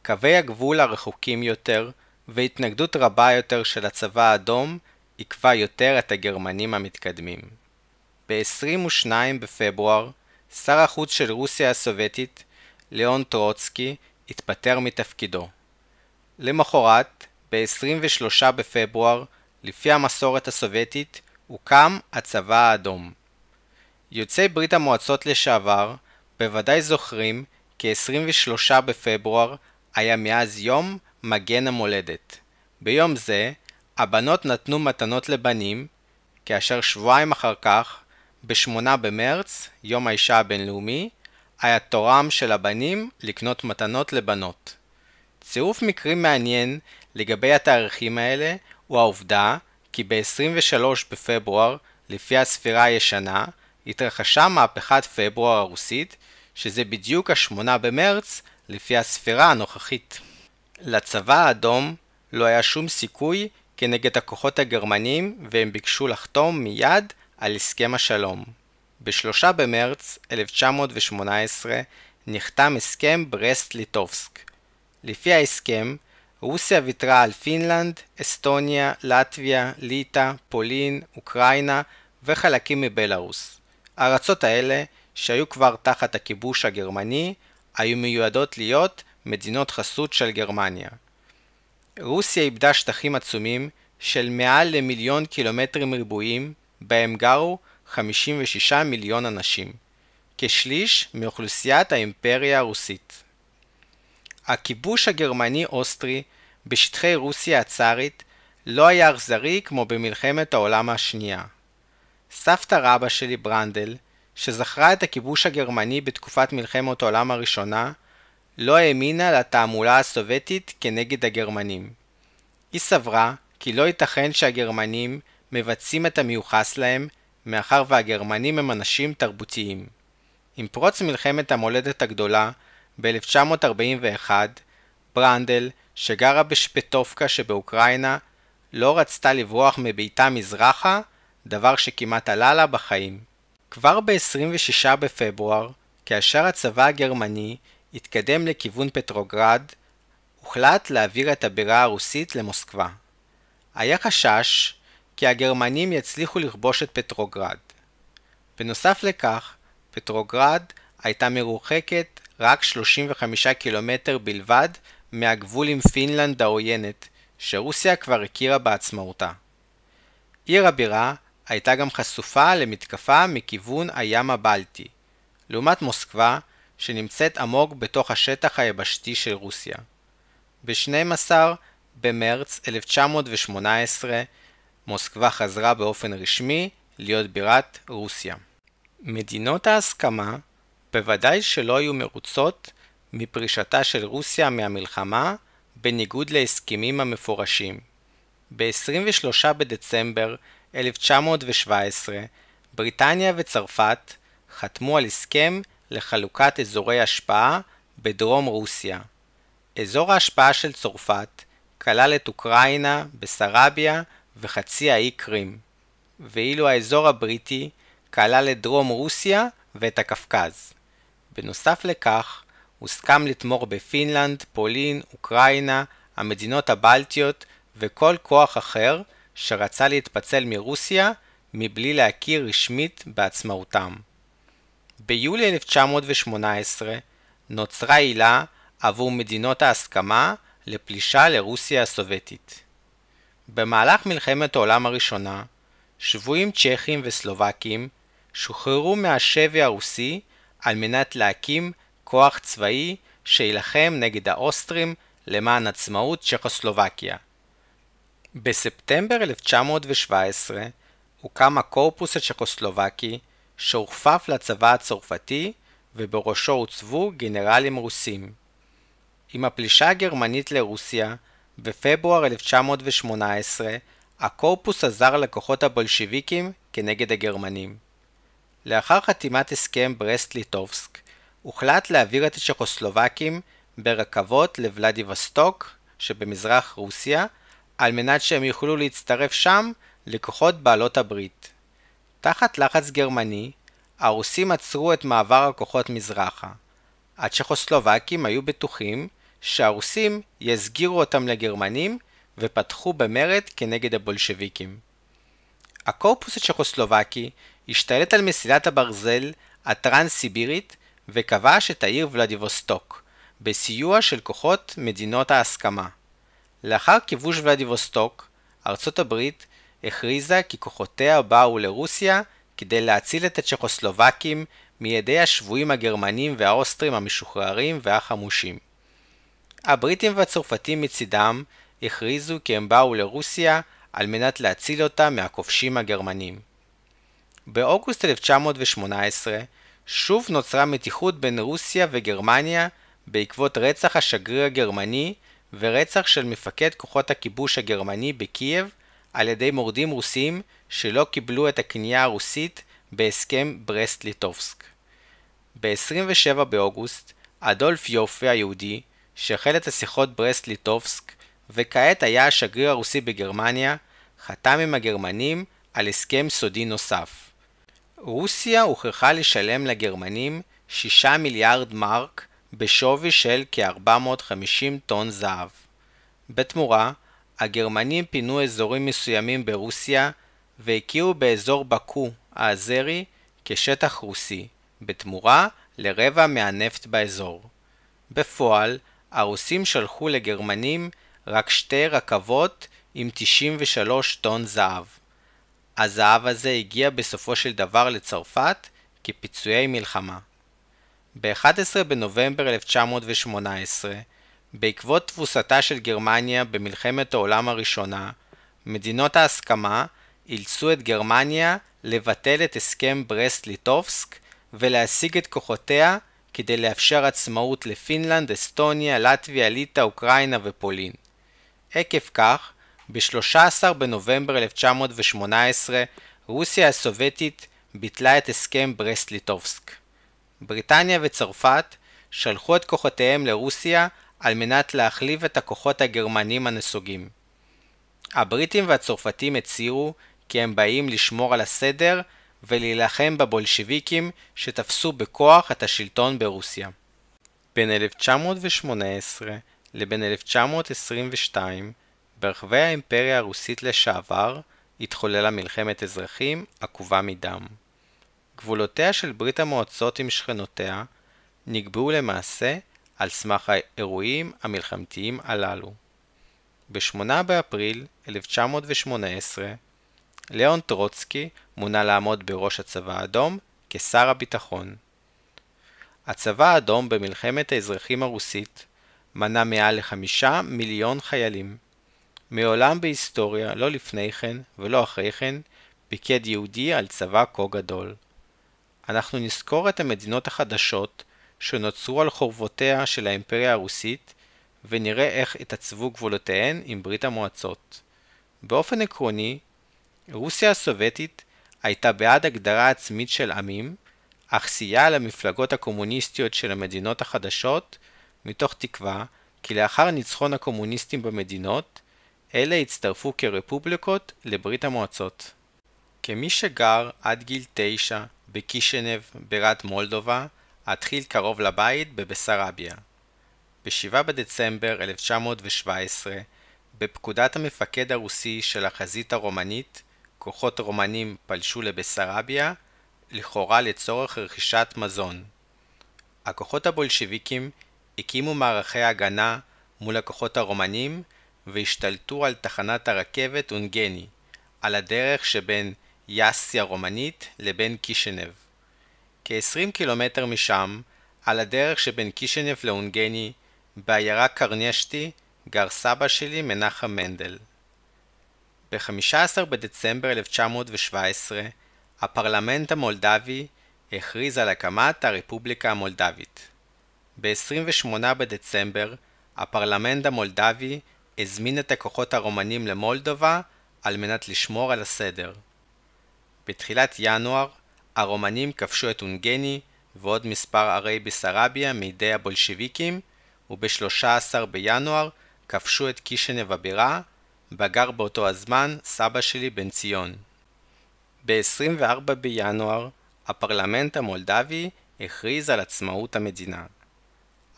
קווי הגבול הרחוקים יותר והתנגדות רבה יותר של הצבא האדום עיכבה יותר את הגרמנים המתקדמים. ב-22 בפברואר, שר החוץ של רוסיה הסובייטית, ליאון טרוצקי, התפטר מתפקידו. למחרת, ב-23 בפברואר, לפי המסורת הסובייטית, הוקם הצבא האדום. יוצאי ברית המועצות לשעבר בוודאי זוכרים כי 23 בפברואר היה מאז יום מגן המולדת. ביום זה, הבנות נתנו מתנות לבנים, כאשר שבועיים אחר כך, ב-8 במרץ, יום האישה הבינלאומי, היה תורם של הבנים לקנות מתנות לבנות. צירוף מקרים מעניין לגבי התאריכים האלה הוא העובדה כי ב-23 בפברואר, לפי הספירה הישנה, התרחשה מהפכת פברואר הרוסית, שזה בדיוק ה-8 במרץ לפי הספירה הנוכחית. לצבא האדום לא היה שום סיכוי כנגד הכוחות הגרמנים והם ביקשו לחתום מיד על הסכם השלום. ב-3 במרץ 1918 נחתם הסכם ברסט-ליטובסק. לפי ההסכם, רוסיה ויתרה על פינלנד, אסטוניה, לטביה, ליטא, פולין, אוקראינה וחלקים מבלארוס. הארצות האלה, שהיו כבר תחת הכיבוש הגרמני, היו מיועדות להיות מדינות חסות של גרמניה. רוסיה איבדה שטחים עצומים של מעל למיליון קילומטרים ריבועים, בהם גרו 56 מיליון אנשים, כשליש מאוכלוסיית האימפריה הרוסית. הכיבוש הגרמני-אוסטרי בשטחי רוסיה הצארית לא היה אכזרי כמו במלחמת העולם השנייה. סבתא רבא שלי ברנדל, שזכרה את הכיבוש הגרמני בתקופת מלחמת העולם הראשונה, לא האמינה לתעמולה הסובייטית כנגד הגרמנים. היא סברה כי לא ייתכן שהגרמנים מבצעים את המיוחס להם, מאחר והגרמנים הם אנשים תרבותיים. עם פרוץ מלחמת המולדת הגדולה ב-1941, ברנדל, שגרה בשפטובקה שבאוקראינה, לא רצתה לברוח מביתה מזרחה, דבר שכמעט עלה לה בחיים. כבר ב-26 בפברואר, כאשר הצבא הגרמני התקדם לכיוון פטרוגרד, הוחלט להעביר את הבירה הרוסית למוסקבה. היה חשש כי הגרמנים יצליחו לכבוש את פטרוגרד. בנוסף לכך, פטרוגרד הייתה מרוחקת רק 35 קילומטר בלבד מהגבול עם פינלנד העוינת, שרוסיה כבר הכירה בעצמאותה. עיר הבירה הייתה גם חשופה למתקפה מכיוון הים הבלטי, לעומת מוסקבה, שנמצאת עמוק בתוך השטח היבשתי של רוסיה. ב-12 במרץ 1918 מוסקבה חזרה באופן רשמי להיות בירת רוסיה. מדינות ההסכמה בוודאי שלא היו מרוצות מפרישתה של רוסיה מהמלחמה בניגוד להסכמים המפורשים. ב-23 בדצמבר 1917 בריטניה וצרפת חתמו על הסכם לחלוקת אזורי השפעה בדרום רוסיה. אזור ההשפעה של צרפת כלל את אוקראינה, בסרביה וחצי האי קרים, ואילו האזור הבריטי כלל את דרום רוסיה ואת הקפקז. בנוסף לכך, הוסכם לתמוך בפינלנד, פולין, אוקראינה, המדינות הבלטיות וכל כוח אחר שרצה להתפצל מרוסיה מבלי להכיר רשמית בעצמאותם. ביולי 1918 נוצרה עילה עבור מדינות ההסכמה לפלישה לרוסיה הסובייטית. במהלך מלחמת העולם הראשונה, שבויים צ'כים וסלובקים שוחררו מהשבי הרוסי על מנת להקים כוח צבאי שיילחם נגד האוסטרים למען עצמאות צ'כוסלובקיה. בספטמבר 1917 הוקם הקורפוס הצ'כוסלובקי שהוכפף לצבא הצרפתי ובראשו הוצבו גנרלים רוסים. עם הפלישה הגרמנית לרוסיה, בפברואר 1918, הקורפוס עזר לכוחות הבולשיביקים כנגד הגרמנים. לאחר חתימת הסכם ברסט-ליטובסק, הוחלט להעביר את הצ'כוסלובקים ברכבות לוולדיווסטוק שבמזרח רוסיה, על מנת שהם יוכלו להצטרף שם לכוחות בעלות הברית. תחת לחץ גרמני, הרוסים עצרו את מעבר הכוחות מזרחה. הצ'כוסלובקים היו בטוחים שהרוסים יסגירו אותם לגרמנים ופתחו במרד כנגד הבולשביקים. הקורפוס הצ'כוסלובקי השתלט על מסילת הברזל הטרנס-סיבירית וכבש את העיר ולדיווסטוק, בסיוע של כוחות מדינות ההסכמה. לאחר כיבוש ולדיווסטוק, ארצות הברית הכריזה כי כוחותיה באו לרוסיה כדי להציל את הצ'כוסלובקים מידי השבויים הגרמנים והאוסטרים המשוחררים והחמושים. הבריטים והצרפתים מצידם הכריזו כי הם באו לרוסיה על מנת להציל אותה מהכובשים הגרמנים. באוגוסט 1918 שוב נוצרה מתיחות בין רוסיה וגרמניה בעקבות רצח השגריר הגרמני ורצח של מפקד כוחות הכיבוש הגרמני בקייב על ידי מורדים רוסים שלא קיבלו את הכניעה הרוסית בהסכם ברסט-ליטובסק. ב-27 באוגוסט, אדולף יופה היהודי, שהחל את השיחות ברסט-ליטובסק וכעת היה השגריר הרוסי בגרמניה, חתם עם הגרמנים על הסכם סודי נוסף. רוסיה הוכרחה לשלם לגרמנים 6 מיליארד מרק בשווי של כ-450 טון זהב. בתמורה, הגרמנים פינו אזורים מסוימים ברוסיה והכירו באזור בקו האזרי כשטח רוסי, בתמורה לרבע מהנפט באזור. בפועל, הרוסים שלחו לגרמנים רק שתי רכבות עם 93 טון זהב. הזהב הזה הגיע בסופו של דבר לצרפת כפיצויי מלחמה. ב-11 בנובמבר 1918, בעקבות תבוסתה של גרמניה במלחמת העולם הראשונה, מדינות ההסכמה אילצו את גרמניה לבטל את הסכם ברסט-ליטובסק ולהשיג את כוחותיה כדי לאפשר עצמאות לפינלנד, אסטוניה, לטביה, ליטא, אוקראינה ופולין. עקב כך, ב-13 בנובמבר 1918 רוסיה הסובייטית ביטלה את הסכם ברסט-ליטובסק. בריטניה וצרפת שלחו את כוחותיהם לרוסיה על מנת להחליף את הכוחות הגרמנים הנסוגים. הבריטים והצרפתים הצהירו כי הם באים לשמור על הסדר ולהילחם בבולשביקים שתפסו בכוח את השלטון ברוסיה. בין 1918 לבין 1922, ברחבי האימפריה הרוסית לשעבר, התחוללה מלחמת אזרחים עקובה מדם. גבולותיה של ברית המועצות עם שכנותיה נקבעו למעשה על סמך האירועים המלחמתיים הללו. ב-8 באפריל 1918, ליאון טרוצקי מונה לעמוד בראש הצבא האדום כשר הביטחון. הצבא האדום במלחמת האזרחים הרוסית מנה מעל לחמישה מיליון חיילים. מעולם בהיסטוריה, לא לפני כן ולא אחרי כן, פיקד יהודי על צבא כה גדול. אנחנו נזכור את המדינות החדשות שנוצרו על חורבותיה של האימפריה הרוסית ונראה איך התעצבו גבולותיהן עם ברית המועצות. באופן עקרוני, רוסיה הסובייטית הייתה בעד הגדרה עצמית של עמים, אך סייעה למפלגות הקומוניסטיות של המדינות החדשות, מתוך תקווה כי לאחר ניצחון הקומוניסטים במדינות, אלה הצטרפו כרפובליקות לברית המועצות. כמי שגר עד גיל תשע בקישנב, בירת מולדובה, התחיל קרוב לבית בבסרביה. ב-7 בדצמבר 1917, בפקודת המפקד הרוסי של החזית הרומנית, כוחות רומנים פלשו לבסרביה, לכאורה לצורך רכישת מזון. הכוחות הבולשביקים הקימו מערכי הגנה מול הכוחות הרומנים והשתלטו על תחנת הרכבת אונגני, על הדרך שבין יאסי הרומנית לבין קישנב. כ-20 קילומטר משם, על הדרך שבין קישנב לאונגני, בעיירה קרניאשטי, גר סבא שלי מנחם מנדל. ב-15 בדצמבר 1917, הפרלמנט המולדבי הכריז על הקמת הרפובליקה המולדבית. ב-28 בדצמבר, הפרלמנט המולדבי הזמין את הכוחות הרומנים למולדובה על מנת לשמור על הסדר. בתחילת ינואר, הרומנים כבשו את אונגני ועוד מספר ערי בסרביה מידי הבולשביקים, וב-13 בינואר כבשו את קישנב הבירה, בה גר באותו הזמן סבא שלי בן ציון. ב-24 בינואר, הפרלמנט המולדבי הכריז על עצמאות המדינה.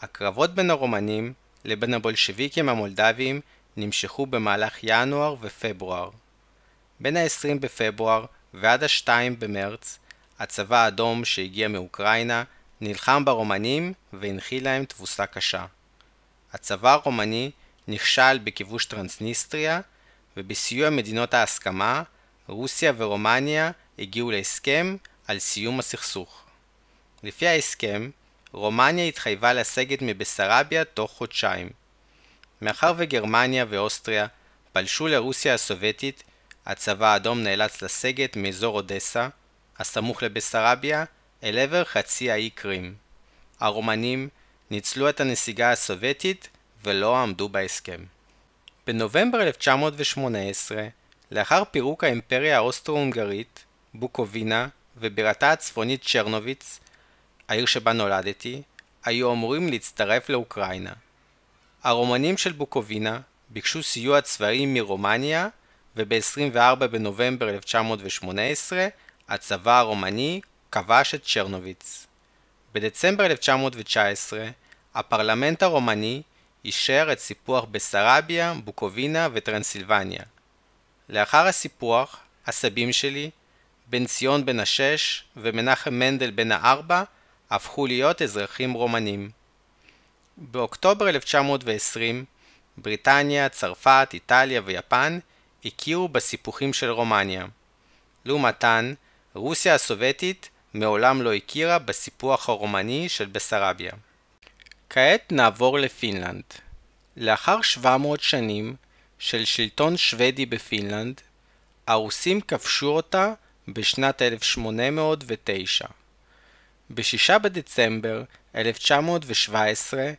הקרבות בין הרומנים לבין הבולשביקים המולדביים נמשכו במהלך ינואר ופברואר. בין ה-20 בפברואר ועד ה-2 במרץ, הצבא האדום שהגיע מאוקראינה נלחם ברומנים והנחיל להם תבוסה קשה. הצבא הרומני נכשל בכיבוש טרנסניסטריה, ובסיוע מדינות ההסכמה, רוסיה ורומניה הגיעו להסכם על סיום הסכסוך. לפי ההסכם, רומניה התחייבה לסגת מבסרביה תוך חודשיים. מאחר וגרמניה ואוסטריה פלשו לרוסיה הסובייטית, הצבא האדום נאלץ לסגת מאזור אודסה, הסמוך לבסרביה, אל עבר חצי האי קרים. הרומנים ניצלו את הנסיגה הסובייטית ולא עמדו בהסכם. בנובמבר 1918, לאחר פירוק האימפריה האוסטרו-הונגרית, בוקובינה ובירתה הצפונית צ'רנוביץ, העיר שבה נולדתי, היו אמורים להצטרף לאוקראינה. הרומנים של בוקובינה ביקשו סיוע צבאי מרומניה, וב-24 בנובמבר 1918 הצבא הרומני כבש את צ'רנוביץ. בדצמבר 1919 הפרלמנט הרומני אישר את סיפוח בסרביה, בוקובינה וטרנסילבניה. לאחר הסיפוח, הסבים שלי, בן ציון בן השש ומנחם מנדל בן הארבע, הפכו להיות אזרחים רומנים. באוקטובר 1920 בריטניה, צרפת, איטליה ויפן הכירו בסיפוחים של רומניה. לעומתן, רוסיה הסובייטית מעולם לא הכירה בסיפוח הרומני של בסרביה. כעת נעבור לפינלנד. לאחר 700 שנים של שלטון שוודי בפינלנד, הרוסים כבשו אותה בשנת 1809. ב-6 בדצמבר 1917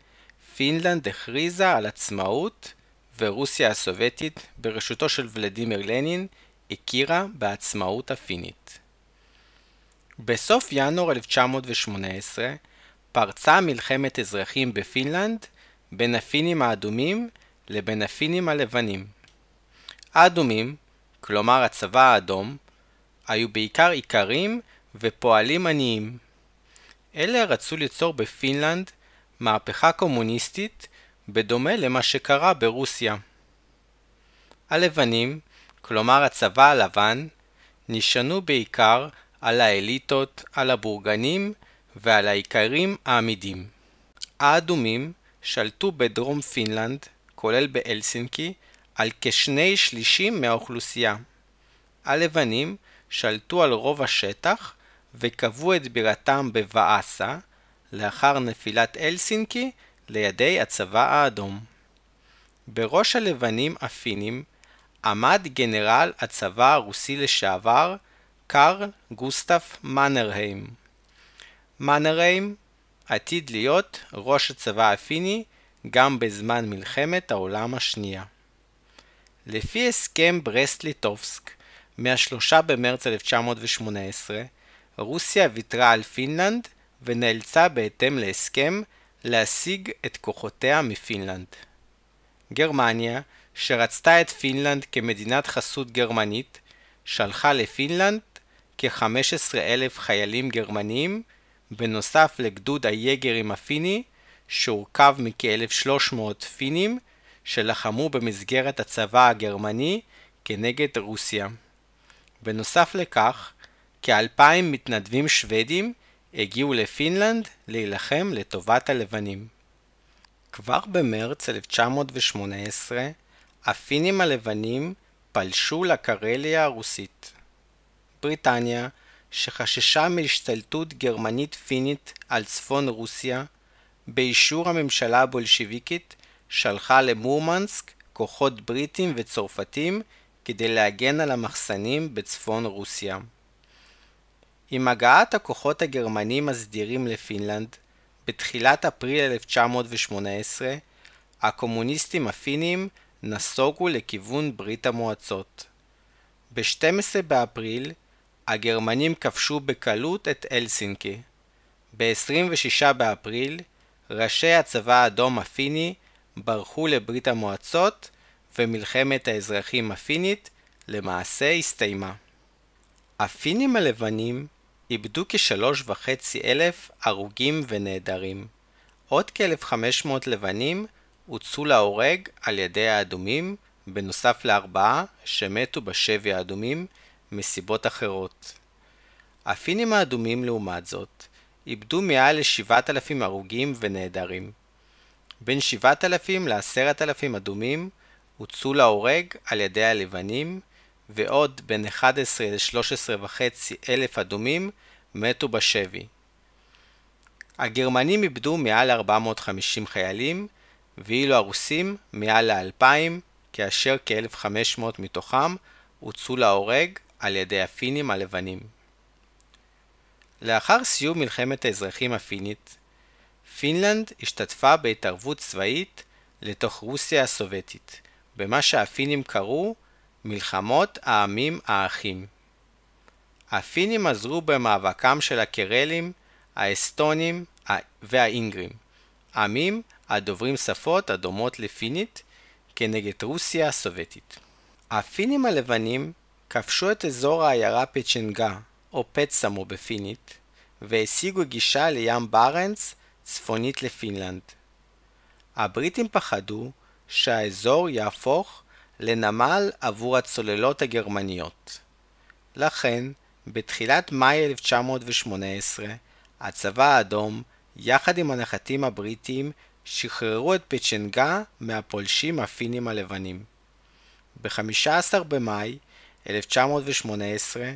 פינלנד הכריזה על עצמאות ורוסיה הסובייטית בראשותו של ולדימיר לנין הכירה בעצמאות הפינית. בסוף ינואר 1918 פרצה מלחמת אזרחים בפינלנד בין הפינים האדומים לבין הפינים הלבנים. האדומים, כלומר הצבא האדום, היו בעיקר איכרים ופועלים עניים. אלה רצו ליצור בפינלנד מהפכה קומוניסטית בדומה למה שקרה ברוסיה. הלבנים, כלומר הצבא הלבן, נשענו בעיקר על האליטות, על הבורגנים ועל האיכרים העמידים. האדומים שלטו בדרום פינלנד, כולל באלסינקי, על כשני שלישים מהאוכלוסייה. הלבנים שלטו על רוב השטח וקבעו את בירתם בוואסה, לאחר נפילת אלסינקי לידי הצבא האדום. בראש הלבנים הפינים עמד גנרל הצבא הרוסי לשעבר קארל גוסטף מנרהיים. מנרהיים עתיד להיות ראש הצבא הפיני גם בזמן מלחמת העולם השנייה. לפי הסכם ברסט-ליטובסק מה-3 במרץ 1918, רוסיה ויתרה על פינלנד ונאלצה בהתאם להסכם להסיג את כוחותיה מפינלנד. גרמניה, שרצתה את פינלנד כמדינת חסות גרמנית, שלחה לפינלנד כ-15 אלף חיילים גרמניים, בנוסף לגדוד היגרים הפיני, שהורכב מכ-1300 פינים, שלחמו במסגרת הצבא הגרמני כנגד רוסיה. בנוסף לכך, כאלפיים מתנדבים שוודים הגיעו לפינלנד להילחם לטובת הלבנים. כבר במרץ 1918 הפינים הלבנים פלשו לקרליה הרוסית. בריטניה, שחששה מהשתלטות גרמנית פינית על צפון רוסיה, באישור הממשלה הבולשיביקית שלחה למורמנסק כוחות בריטים וצרפתים כדי להגן על המחסנים בצפון רוסיה. עם הגעת הכוחות הגרמנים הסדירים לפינלנד, בתחילת אפריל 1918, הקומוניסטים הפינים נסוגו לכיוון ברית המועצות. ב-12 באפריל, הגרמנים כבשו בקלות את אלסינקי. ב-26 באפריל, ראשי הצבא האדום הפיני ברחו לברית המועצות, ומלחמת האזרחים הפינית למעשה הסתיימה. הפינים הלבנים איבדו כשלוש וחצי אלף הרוגים ונעדרים. עוד כ-1500 לבנים הוצאו להורג על ידי האדומים, בנוסף לארבעה שמתו בשבי האדומים מסיבות אחרות. הפינים האדומים לעומת זאת איבדו מעל ל-7,000 הרוגים ונעדרים. בין 7,000 ל-10,000 אדומים הוצאו להורג על ידי הלבנים, ועוד בין 11 ל-13 וחצי אלף אדומים מתו בשבי. הגרמנים איבדו מעל 450 חיילים, ואילו הרוסים מעל ל-2,000, כאשר כ-1,500 מתוכם הוצאו להורג על ידי הפינים הלבנים. לאחר סיום מלחמת האזרחים הפינית, פינלנד השתתפה בהתערבות צבאית לתוך רוסיה הסובייטית, במה שהפינים קראו מלחמות העמים האחים. הפינים עזרו במאבקם של הקרלים, האסטונים והאינגרים, עמים הדוברים שפות הדומות לפינית, כנגד רוסיה הסובייטית. הפינים הלבנים כבשו את אזור העיירה פצ'נגה, או פצמו בפינית, והשיגו גישה לים בארנס צפונית לפינלנד. הבריטים פחדו שהאזור יהפוך לנמל עבור הצוללות הגרמניות. לכן, בתחילת מאי 1918, הצבא האדום, יחד עם הנחתים הבריטים, שחררו את פצ'נגה מהפולשים הפינים הלבנים. ב-15 במאי 1918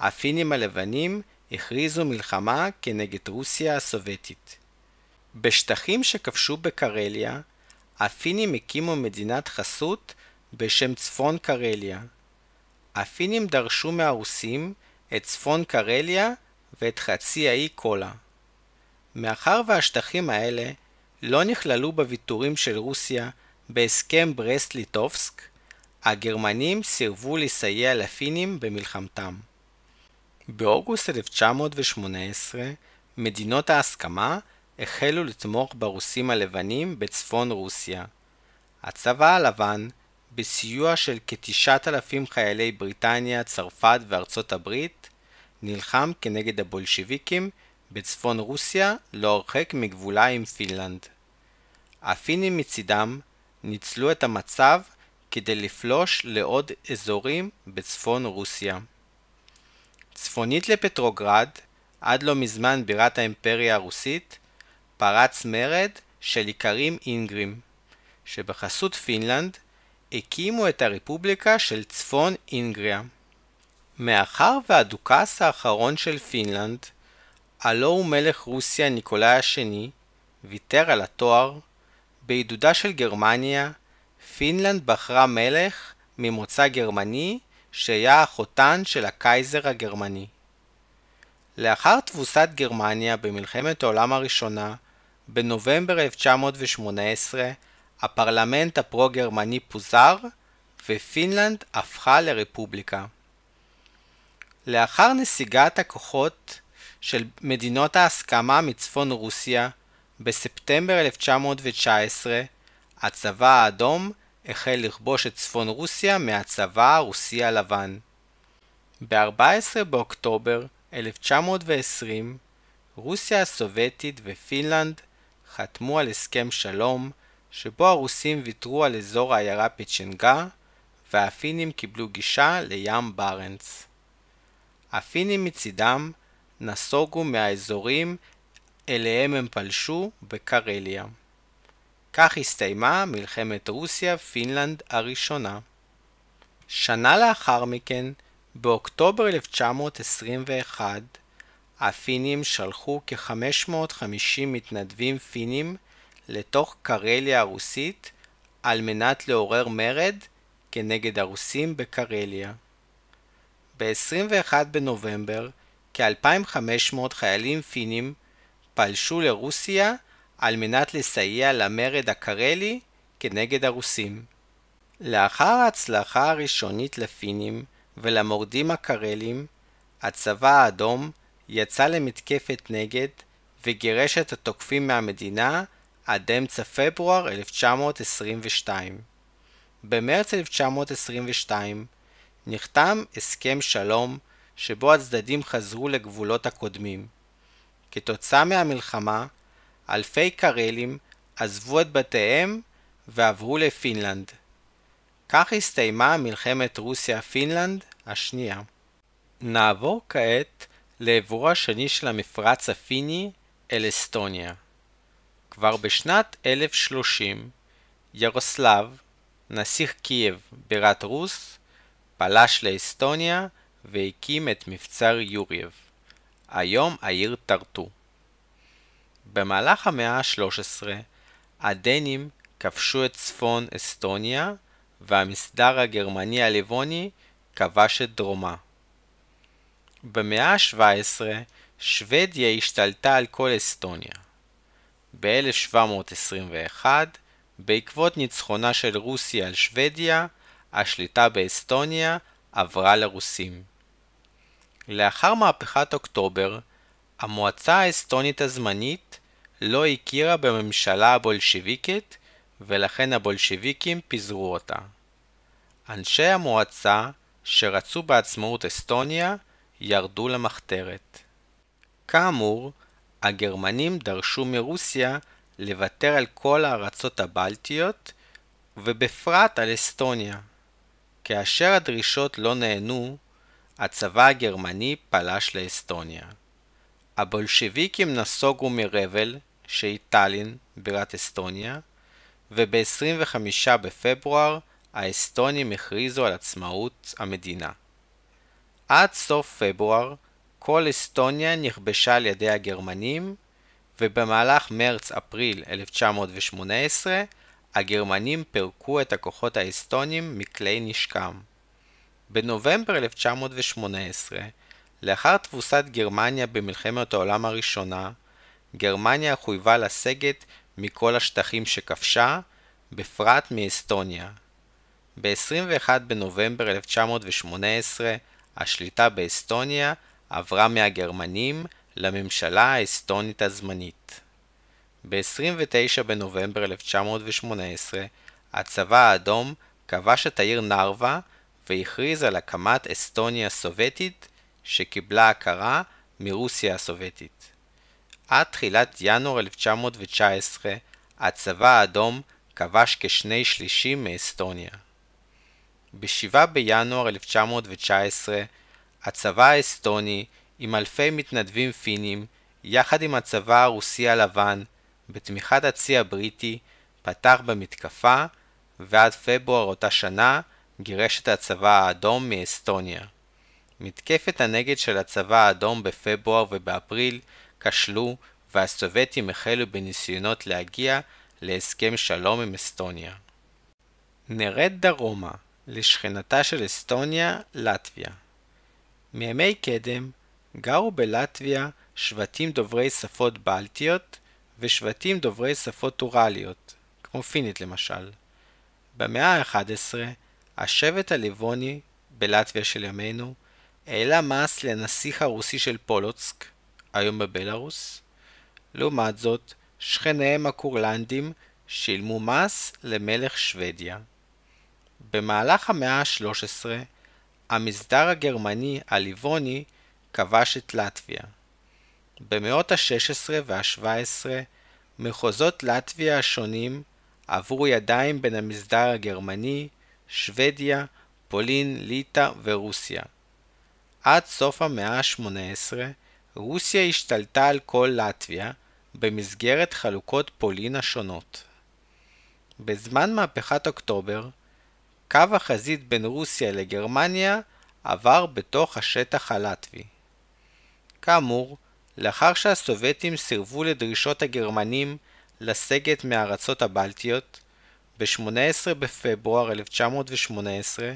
הפינים הלבנים הכריזו מלחמה כנגד רוסיה הסובייטית. בשטחים שכבשו בקרליה, הפינים הקימו מדינת חסות בשם צפון קרליה. הפינים דרשו מהרוסים את צפון קרליה ואת חצי האי קולה. מאחר והשטחים האלה לא נכללו בוויתורים של רוסיה בהסכם ברסט-ליטובסק, הגרמנים סירבו לסייע לפינים במלחמתם. באוגוסט 1918 מדינות ההסכמה החלו לתמוך ברוסים הלבנים בצפון רוסיה. הצבא הלבן, בסיוע של כ-9,000 חיילי בריטניה, צרפת וארצות הברית, נלחם כנגד הבולשיביקים בצפון רוסיה לא הרחק מגבולה עם פינלנד. הפינים מצידם ניצלו את המצב כדי לפלוש לעוד אזורים בצפון רוסיה. צפונית לפטרוגרד, עד לא מזמן בירת האימפריה הרוסית, פרץ מרד של איכרים אינגרים, שבחסות פינלנד הקימו את הרפובליקה של צפון אינגריה. מאחר והדוכס האחרון של פינלנד, הלא הוא מלך רוסיה ניקולאי השני, ויתר על התואר, בעידודה של גרמניה, פינלנד בחרה מלך ממוצא גרמני שהיה החותן של הקייזר הגרמני. לאחר תבוסת גרמניה במלחמת העולם הראשונה, בנובמבר 1918, הפרלמנט הפרו-גרמני פוזר, ופינלנד הפכה לרפובליקה. לאחר נסיגת הכוחות של מדינות ההסכמה מצפון רוסיה, בספטמבר 1919, הצבא האדום החל לכבוש את צפון רוסיה מהצבא הרוסי הלבן. ב-14 באוקטובר 1920, רוסיה הסובייטית ופינלנד חתמו על הסכם שלום, שבו הרוסים ויתרו על אזור העיירה פצ'נגה, והפינים קיבלו גישה לים ברנץ. הפינים מצידם נסוגו מהאזורים אליהם הם פלשו בקרליה. כך הסתיימה מלחמת רוסיה-פינלנד הראשונה. שנה לאחר מכן, באוקטובר 1921, הפינים שלחו כ-550 מתנדבים פינים לתוך קרליה הרוסית על מנת לעורר מרד כנגד הרוסים בקרליה. ב-21 בנובמבר, כ-2500 חיילים פינים פלשו לרוסיה על מנת לסייע למרד הקרלי כנגד הרוסים. לאחר ההצלחה הראשונית לפינים ולמורדים הקרלים, הצבא האדום יצא למתקפת נגד וגירש את התוקפים מהמדינה עד אמצע פברואר 1922. במרץ 1922 נחתם הסכם שלום שבו הצדדים חזרו לגבולות הקודמים. כתוצאה מהמלחמה, אלפי קרלים עזבו את בתיהם ועברו לפינלנד. כך הסתיימה מלחמת רוסיה-פינלנד השנייה. נעבור כעת לעברו השני של המפרץ הפיני אל אסטוניה. כבר בשנת 1030, ירוסלב, נסיך קייב בירת רוס, פלש לאסטוניה והקים את מבצר יורייב, היום העיר טרטו. במהלך המאה ה-13, הדנים כבשו את צפון אסטוניה, והמסדר הגרמני הלבוני כבש את דרומה. במאה ה-17, שוודיה השתלטה על כל אסטוניה. ב-1721, בעקבות ניצחונה של רוסיה על שוודיה, השליטה באסטוניה עברה לרוסים. לאחר מהפכת אוקטובר, המועצה האסטונית הזמנית לא הכירה בממשלה הבולשיביקית ולכן הבולשיביקים פיזרו אותה. אנשי המועצה שרצו בעצמאות אסטוניה ירדו למחתרת. כאמור, הגרמנים דרשו מרוסיה לוותר על כל הארצות הבלטיות ובפרט על אסטוניה. כאשר הדרישות לא נענו, הצבא הגרמני פלש לאסטוניה. הבולשביקים נסוגו מרבל, שהיא טאלין, בירת אסטוניה, וב-25 בפברואר האסטונים הכריזו על עצמאות המדינה. עד סוף פברואר כל אסטוניה נכבשה על ידי הגרמנים, ובמהלך מרץ-אפריל 1918 הגרמנים פירקו את הכוחות האסטונים מכלי נשקם. בנובמבר 1918, לאחר תבוסת גרמניה במלחמת העולם הראשונה, גרמניה חויבה לסגת מכל השטחים שכבשה, בפרט מאסטוניה. ב-21 בנובמבר 1918 השליטה באסטוניה עברה מהגרמנים לממשלה האסטונית הזמנית. ב-29 בנובמבר 1918 הצבא האדום כבש את העיר נרווה והכריז על הקמת אסטוניה הסובייטית שקיבלה הכרה מרוסיה הסובייטית. עד תחילת ינואר 1919 הצבא האדום כבש כשני שלישים מאסטוניה. ב-7 בינואר 1919 הצבא האסטוני עם אלפי מתנדבים פינים, יחד עם הצבא הרוסי הלבן, בתמיכת הצי הבריטי, פתח במתקפה, ועד פברואר אותה שנה גירש את הצבא האדום מאסטוניה. מתקפת הנגד של הצבא האדום בפברואר ובאפריל כשלו, והסובייטים החלו בניסיונות להגיע להסכם שלום עם אסטוניה. נרד דרומה, לשכנתה של אסטוניה, לטביה. מימי קדם גרו בלטביה שבטים דוברי שפות בלטיות ושבטים דוברי שפות אוראליות, כמו פינית למשל. במאה ה-11, השבט הליבוני בלטביה של ימינו העלה מס לנסיך הרוסי של פולוצק, היום בבלארוס. לעומת זאת, שכניהם הקורלנדים שילמו מס למלך שוודיה. במהלך המאה ה-13, המסדר הגרמני הליבוני כבש את לטביה. במאות ה-16 וה-17 מחוזות לטביה השונים עברו ידיים בין המסדר הגרמני, שוודיה, פולין, ליטא ורוסיה. עד סוף המאה ה-18 רוסיה השתלטה על כל לטביה במסגרת חלוקות פולין השונות. בזמן מהפכת אוקטובר, קו החזית בין רוסיה לגרמניה עבר בתוך השטח הלטבי. כאמור, לאחר שהסובייטים סירבו לדרישות הגרמנים לסגת מהארצות הבלטיות, ב-18 בפברואר 1918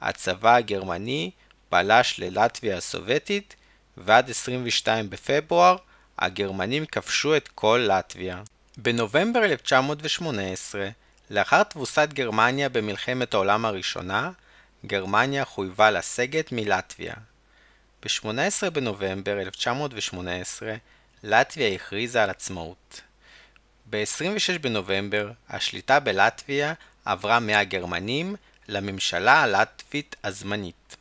הצבא הגרמני פלש ללטביה הסובייטית ועד 22 בפברואר הגרמנים כבשו את כל לטביה. בנובמבר 1918, לאחר תבוסת גרמניה במלחמת העולם הראשונה, גרמניה חויבה לסגת מלטביה. ב-18 בנובמבר 1918 לטביה הכריזה על עצמאות. ב-26 בנובמבר השליטה בלטביה עברה מהגרמנים לממשלה הלטבית הזמנית.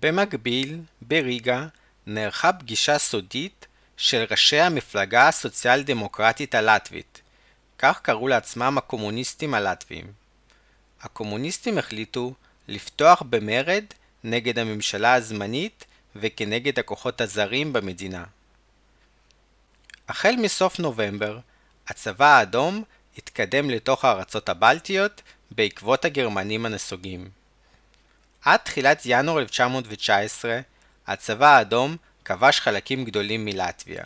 במקביל, בריגה, נערכה פגישה סודית של ראשי המפלגה הסוציאל דמוקרטית הלטבית, כך קראו לעצמם הקומוניסטים הלטביים. הקומוניסטים החליטו לפתוח במרד נגד הממשלה הזמנית וכנגד הכוחות הזרים במדינה. החל מסוף נובמבר, הצבא האדום התקדם לתוך הארצות הבלטיות בעקבות הגרמנים הנסוגים. עד תחילת ינואר 1919, הצבא האדום כבש חלקים גדולים מלטביה.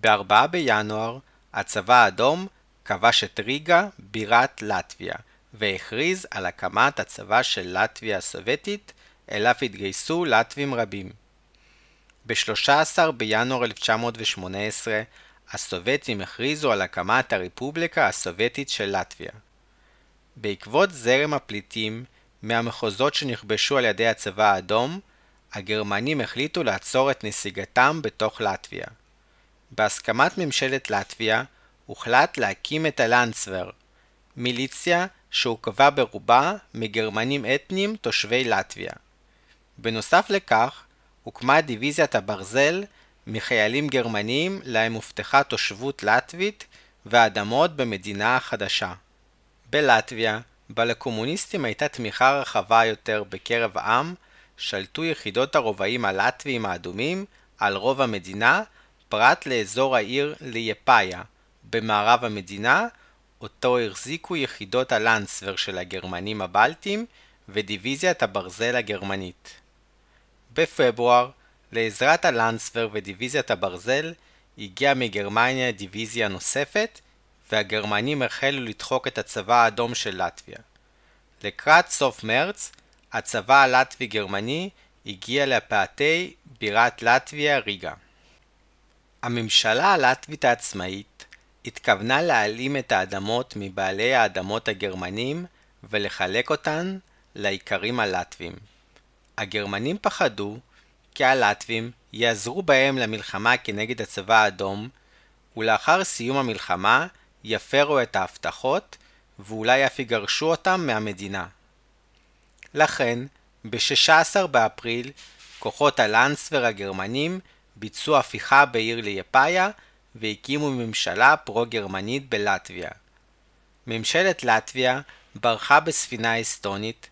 ב-4 בינואר, הצבא האדום כבש את ריגה, בירת לטביה, והכריז על הקמת הצבא של לטביה הסובייטית, אליו התגייסו לטבים רבים. ב-13 בינואר 1918 הסובייטים הכריזו על הקמת הרפובליקה הסובייטית של לטביה. בעקבות זרם הפליטים מהמחוזות שנכבשו על ידי הצבא האדום, הגרמנים החליטו לעצור את נסיגתם בתוך לטביה. בהסכמת ממשלת לטביה, הוחלט להקים את הלנדסוור, מיליציה שהורכבה ברובה מגרמנים אתניים תושבי לטביה. בנוסף לכך, הוקמה דיוויזיית הברזל מחיילים גרמנים להם הובטחה תושבות לטבית ואדמות במדינה החדשה. בלטביה, בה לקומוניסטים הייתה תמיכה רחבה יותר בקרב העם, שלטו יחידות הרובעים הלטביים האדומים על רוב המדינה, פרט לאזור העיר ליפאיה, במערב המדינה, אותו החזיקו יחידות הלנסוור של הגרמנים הבלטים ודיוויזיית הברזל הגרמנית. בפברואר, לעזרת הלנסוור ודיוויזיית הברזל, הגיעה מגרמניה דיוויזיה נוספת, והגרמנים החלו לדחוק את הצבא האדום של לטביה. לקראת סוף מרץ, הצבא הלטבי-גרמני הגיע לפאתי בירת לטביה ריגה. הממשלה הלטבית העצמאית התכוונה להעלים את האדמות מבעלי האדמות הגרמנים ולחלק אותן לאיכרים הלטבים. הגרמנים פחדו כי הלטבים יעזרו בהם למלחמה כנגד הצבא האדום, ולאחר סיום המלחמה יפרו את ההבטחות, ואולי אף יגרשו אותם מהמדינה. לכן, ב-16 באפריל, כוחות הלנסוור הגרמנים ביצעו הפיכה בעיר ליפאיה והקימו ממשלה פרו-גרמנית בלטביה. ממשלת לטביה ברחה בספינה אסטונית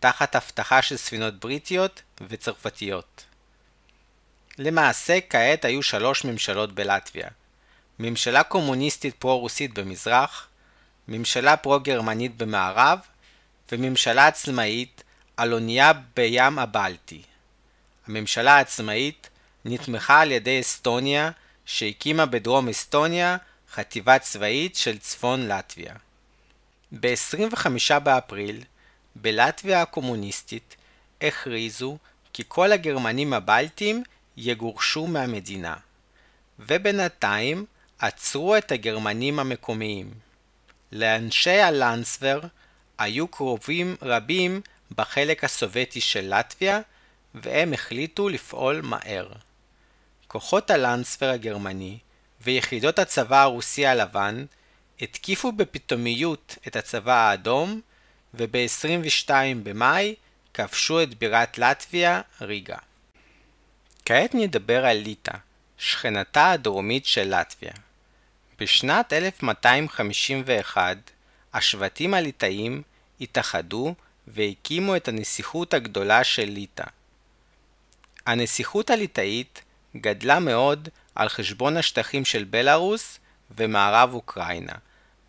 תחת הבטחה של ספינות בריטיות וצרפתיות. למעשה כעת היו שלוש ממשלות בלטביה ממשלה קומוניסטית פרו-רוסית במזרח, ממשלה פרו-גרמנית במערב וממשלה עצמאית על אונייה בים הבלטי. הממשלה העצמאית נתמכה על ידי אסטוניה שהקימה בדרום אסטוניה חטיבה צבאית של צפון לטביה. ב-25 באפריל, בלטביה הקומוניסטית, הכריזו כי כל הגרמנים הבלטים יגורשו מהמדינה, ובינתיים עצרו את הגרמנים המקומיים. לאנשי הלנסוור היו קרובים רבים בחלק הסובייטי של לטביה, והם החליטו לפעול מהר. כוחות הלנספר הגרמני ויחידות הצבא הרוסי הלבן התקיפו בפתאומיות את הצבא האדום וב-22 במאי כבשו את בירת לטביה, ריגה. כעת נדבר על ליטא, שכנתה הדרומית של לטביה. בשנת 1251 השבטים הליטאים התאחדו והקימו את הנסיכות הגדולה של ליטא. הנסיכות הליטאית גדלה מאוד על חשבון השטחים של בלארוס ומערב אוקראינה,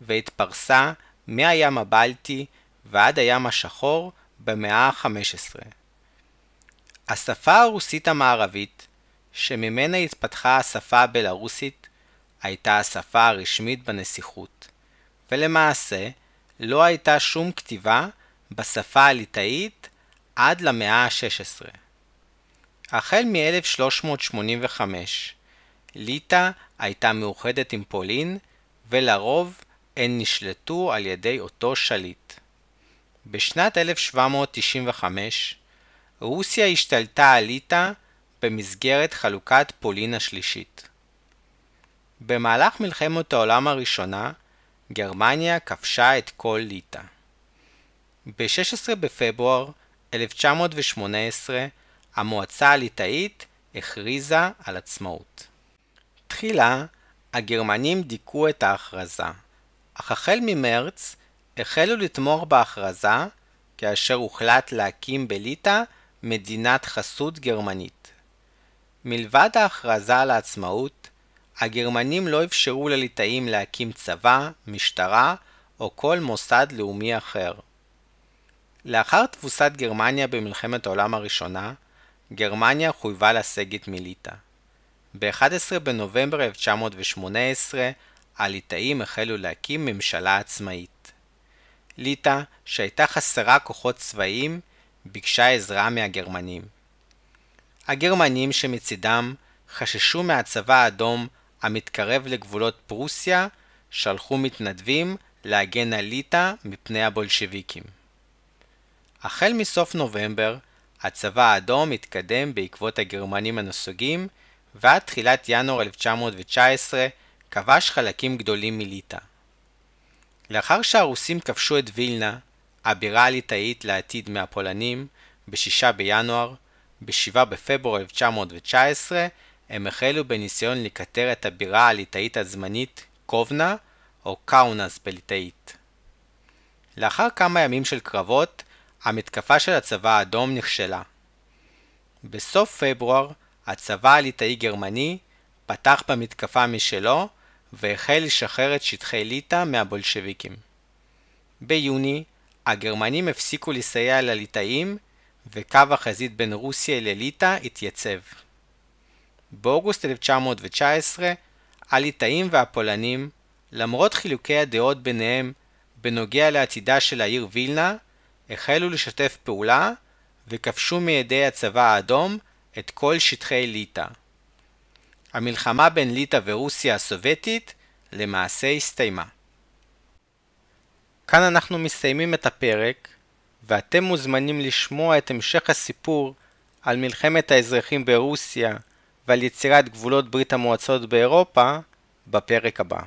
והתפרסה מהים הבלטי ועד הים השחור במאה ה-15. השפה הרוסית המערבית, שממנה התפתחה השפה הבלארוסית, הייתה השפה הרשמית בנסיכות, ולמעשה לא הייתה שום כתיבה בשפה הליטאית עד למאה ה-16. החל מ-1385 ליטא הייתה מאוחדת עם פולין, ולרוב הן נשלטו על ידי אותו שליט. בשנת 1795 רוסיה השתלטה על ליטא במסגרת חלוקת פולין השלישית. במהלך מלחמת העולם הראשונה, גרמניה כבשה את כל ליטא. ב-16 בפברואר 1918 המועצה הליטאית הכריזה על עצמאות. תחילה, הגרמנים דיכאו את ההכרזה, אך החל ממרץ החלו לתמוך בהכרזה כאשר הוחלט להקים בליטא מדינת חסות גרמנית. מלבד ההכרזה על העצמאות, הגרמנים לא אפשרו לליטאים להקים צבא, משטרה או כל מוסד לאומי אחר. לאחר תבוסת גרמניה במלחמת העולם הראשונה, גרמניה חויבה לסגת מליטא. ב-11 בנובמבר 1918 הליטאים החלו להקים ממשלה עצמאית. ליטא, שהייתה חסרה כוחות צבאיים, ביקשה עזרה מהגרמנים. הגרמנים שמצידם חששו מהצבא האדום המתקרב לגבולות פרוסיה, שלחו מתנדבים להגן על ליטא מפני הבולשביקים. החל מסוף נובמבר, הצבא האדום התקדם בעקבות הגרמנים הנסוגים, ועד תחילת ינואר 1919 כבש חלקים גדולים מליטא. לאחר שהרוסים כבשו את וילנה, הבירה הליטאית לעתיד מהפולנים, ב-6 בינואר, ב-7 בפברואר 1919 הם החלו בניסיון לקטר את הבירה הליטאית הזמנית קובנה, או קאונס בליטאית. לאחר כמה ימים של קרבות, המתקפה של הצבא האדום נכשלה. בסוף פברואר, הצבא הליטאי-גרמני פתח במתקפה משלו והחל לשחרר את שטחי ליטא מהבולשביקים. ביוני, הגרמנים הפסיקו לסייע לליטאים וקו החזית בין רוסיה לליטא התייצב. באוגוסט 1919, הליטאים והפולנים, למרות חילוקי הדעות ביניהם בנוגע לעתידה של העיר וילנה, החלו לשתף פעולה וכבשו מידי הצבא האדום את כל שטחי ליטא. המלחמה בין ליטא ורוסיה הסובייטית למעשה הסתיימה. כאן אנחנו מסיימים את הפרק, ואתם מוזמנים לשמוע את המשך הסיפור על מלחמת האזרחים ברוסיה ועל יצירת גבולות ברית המועצות באירופה בפרק הבא.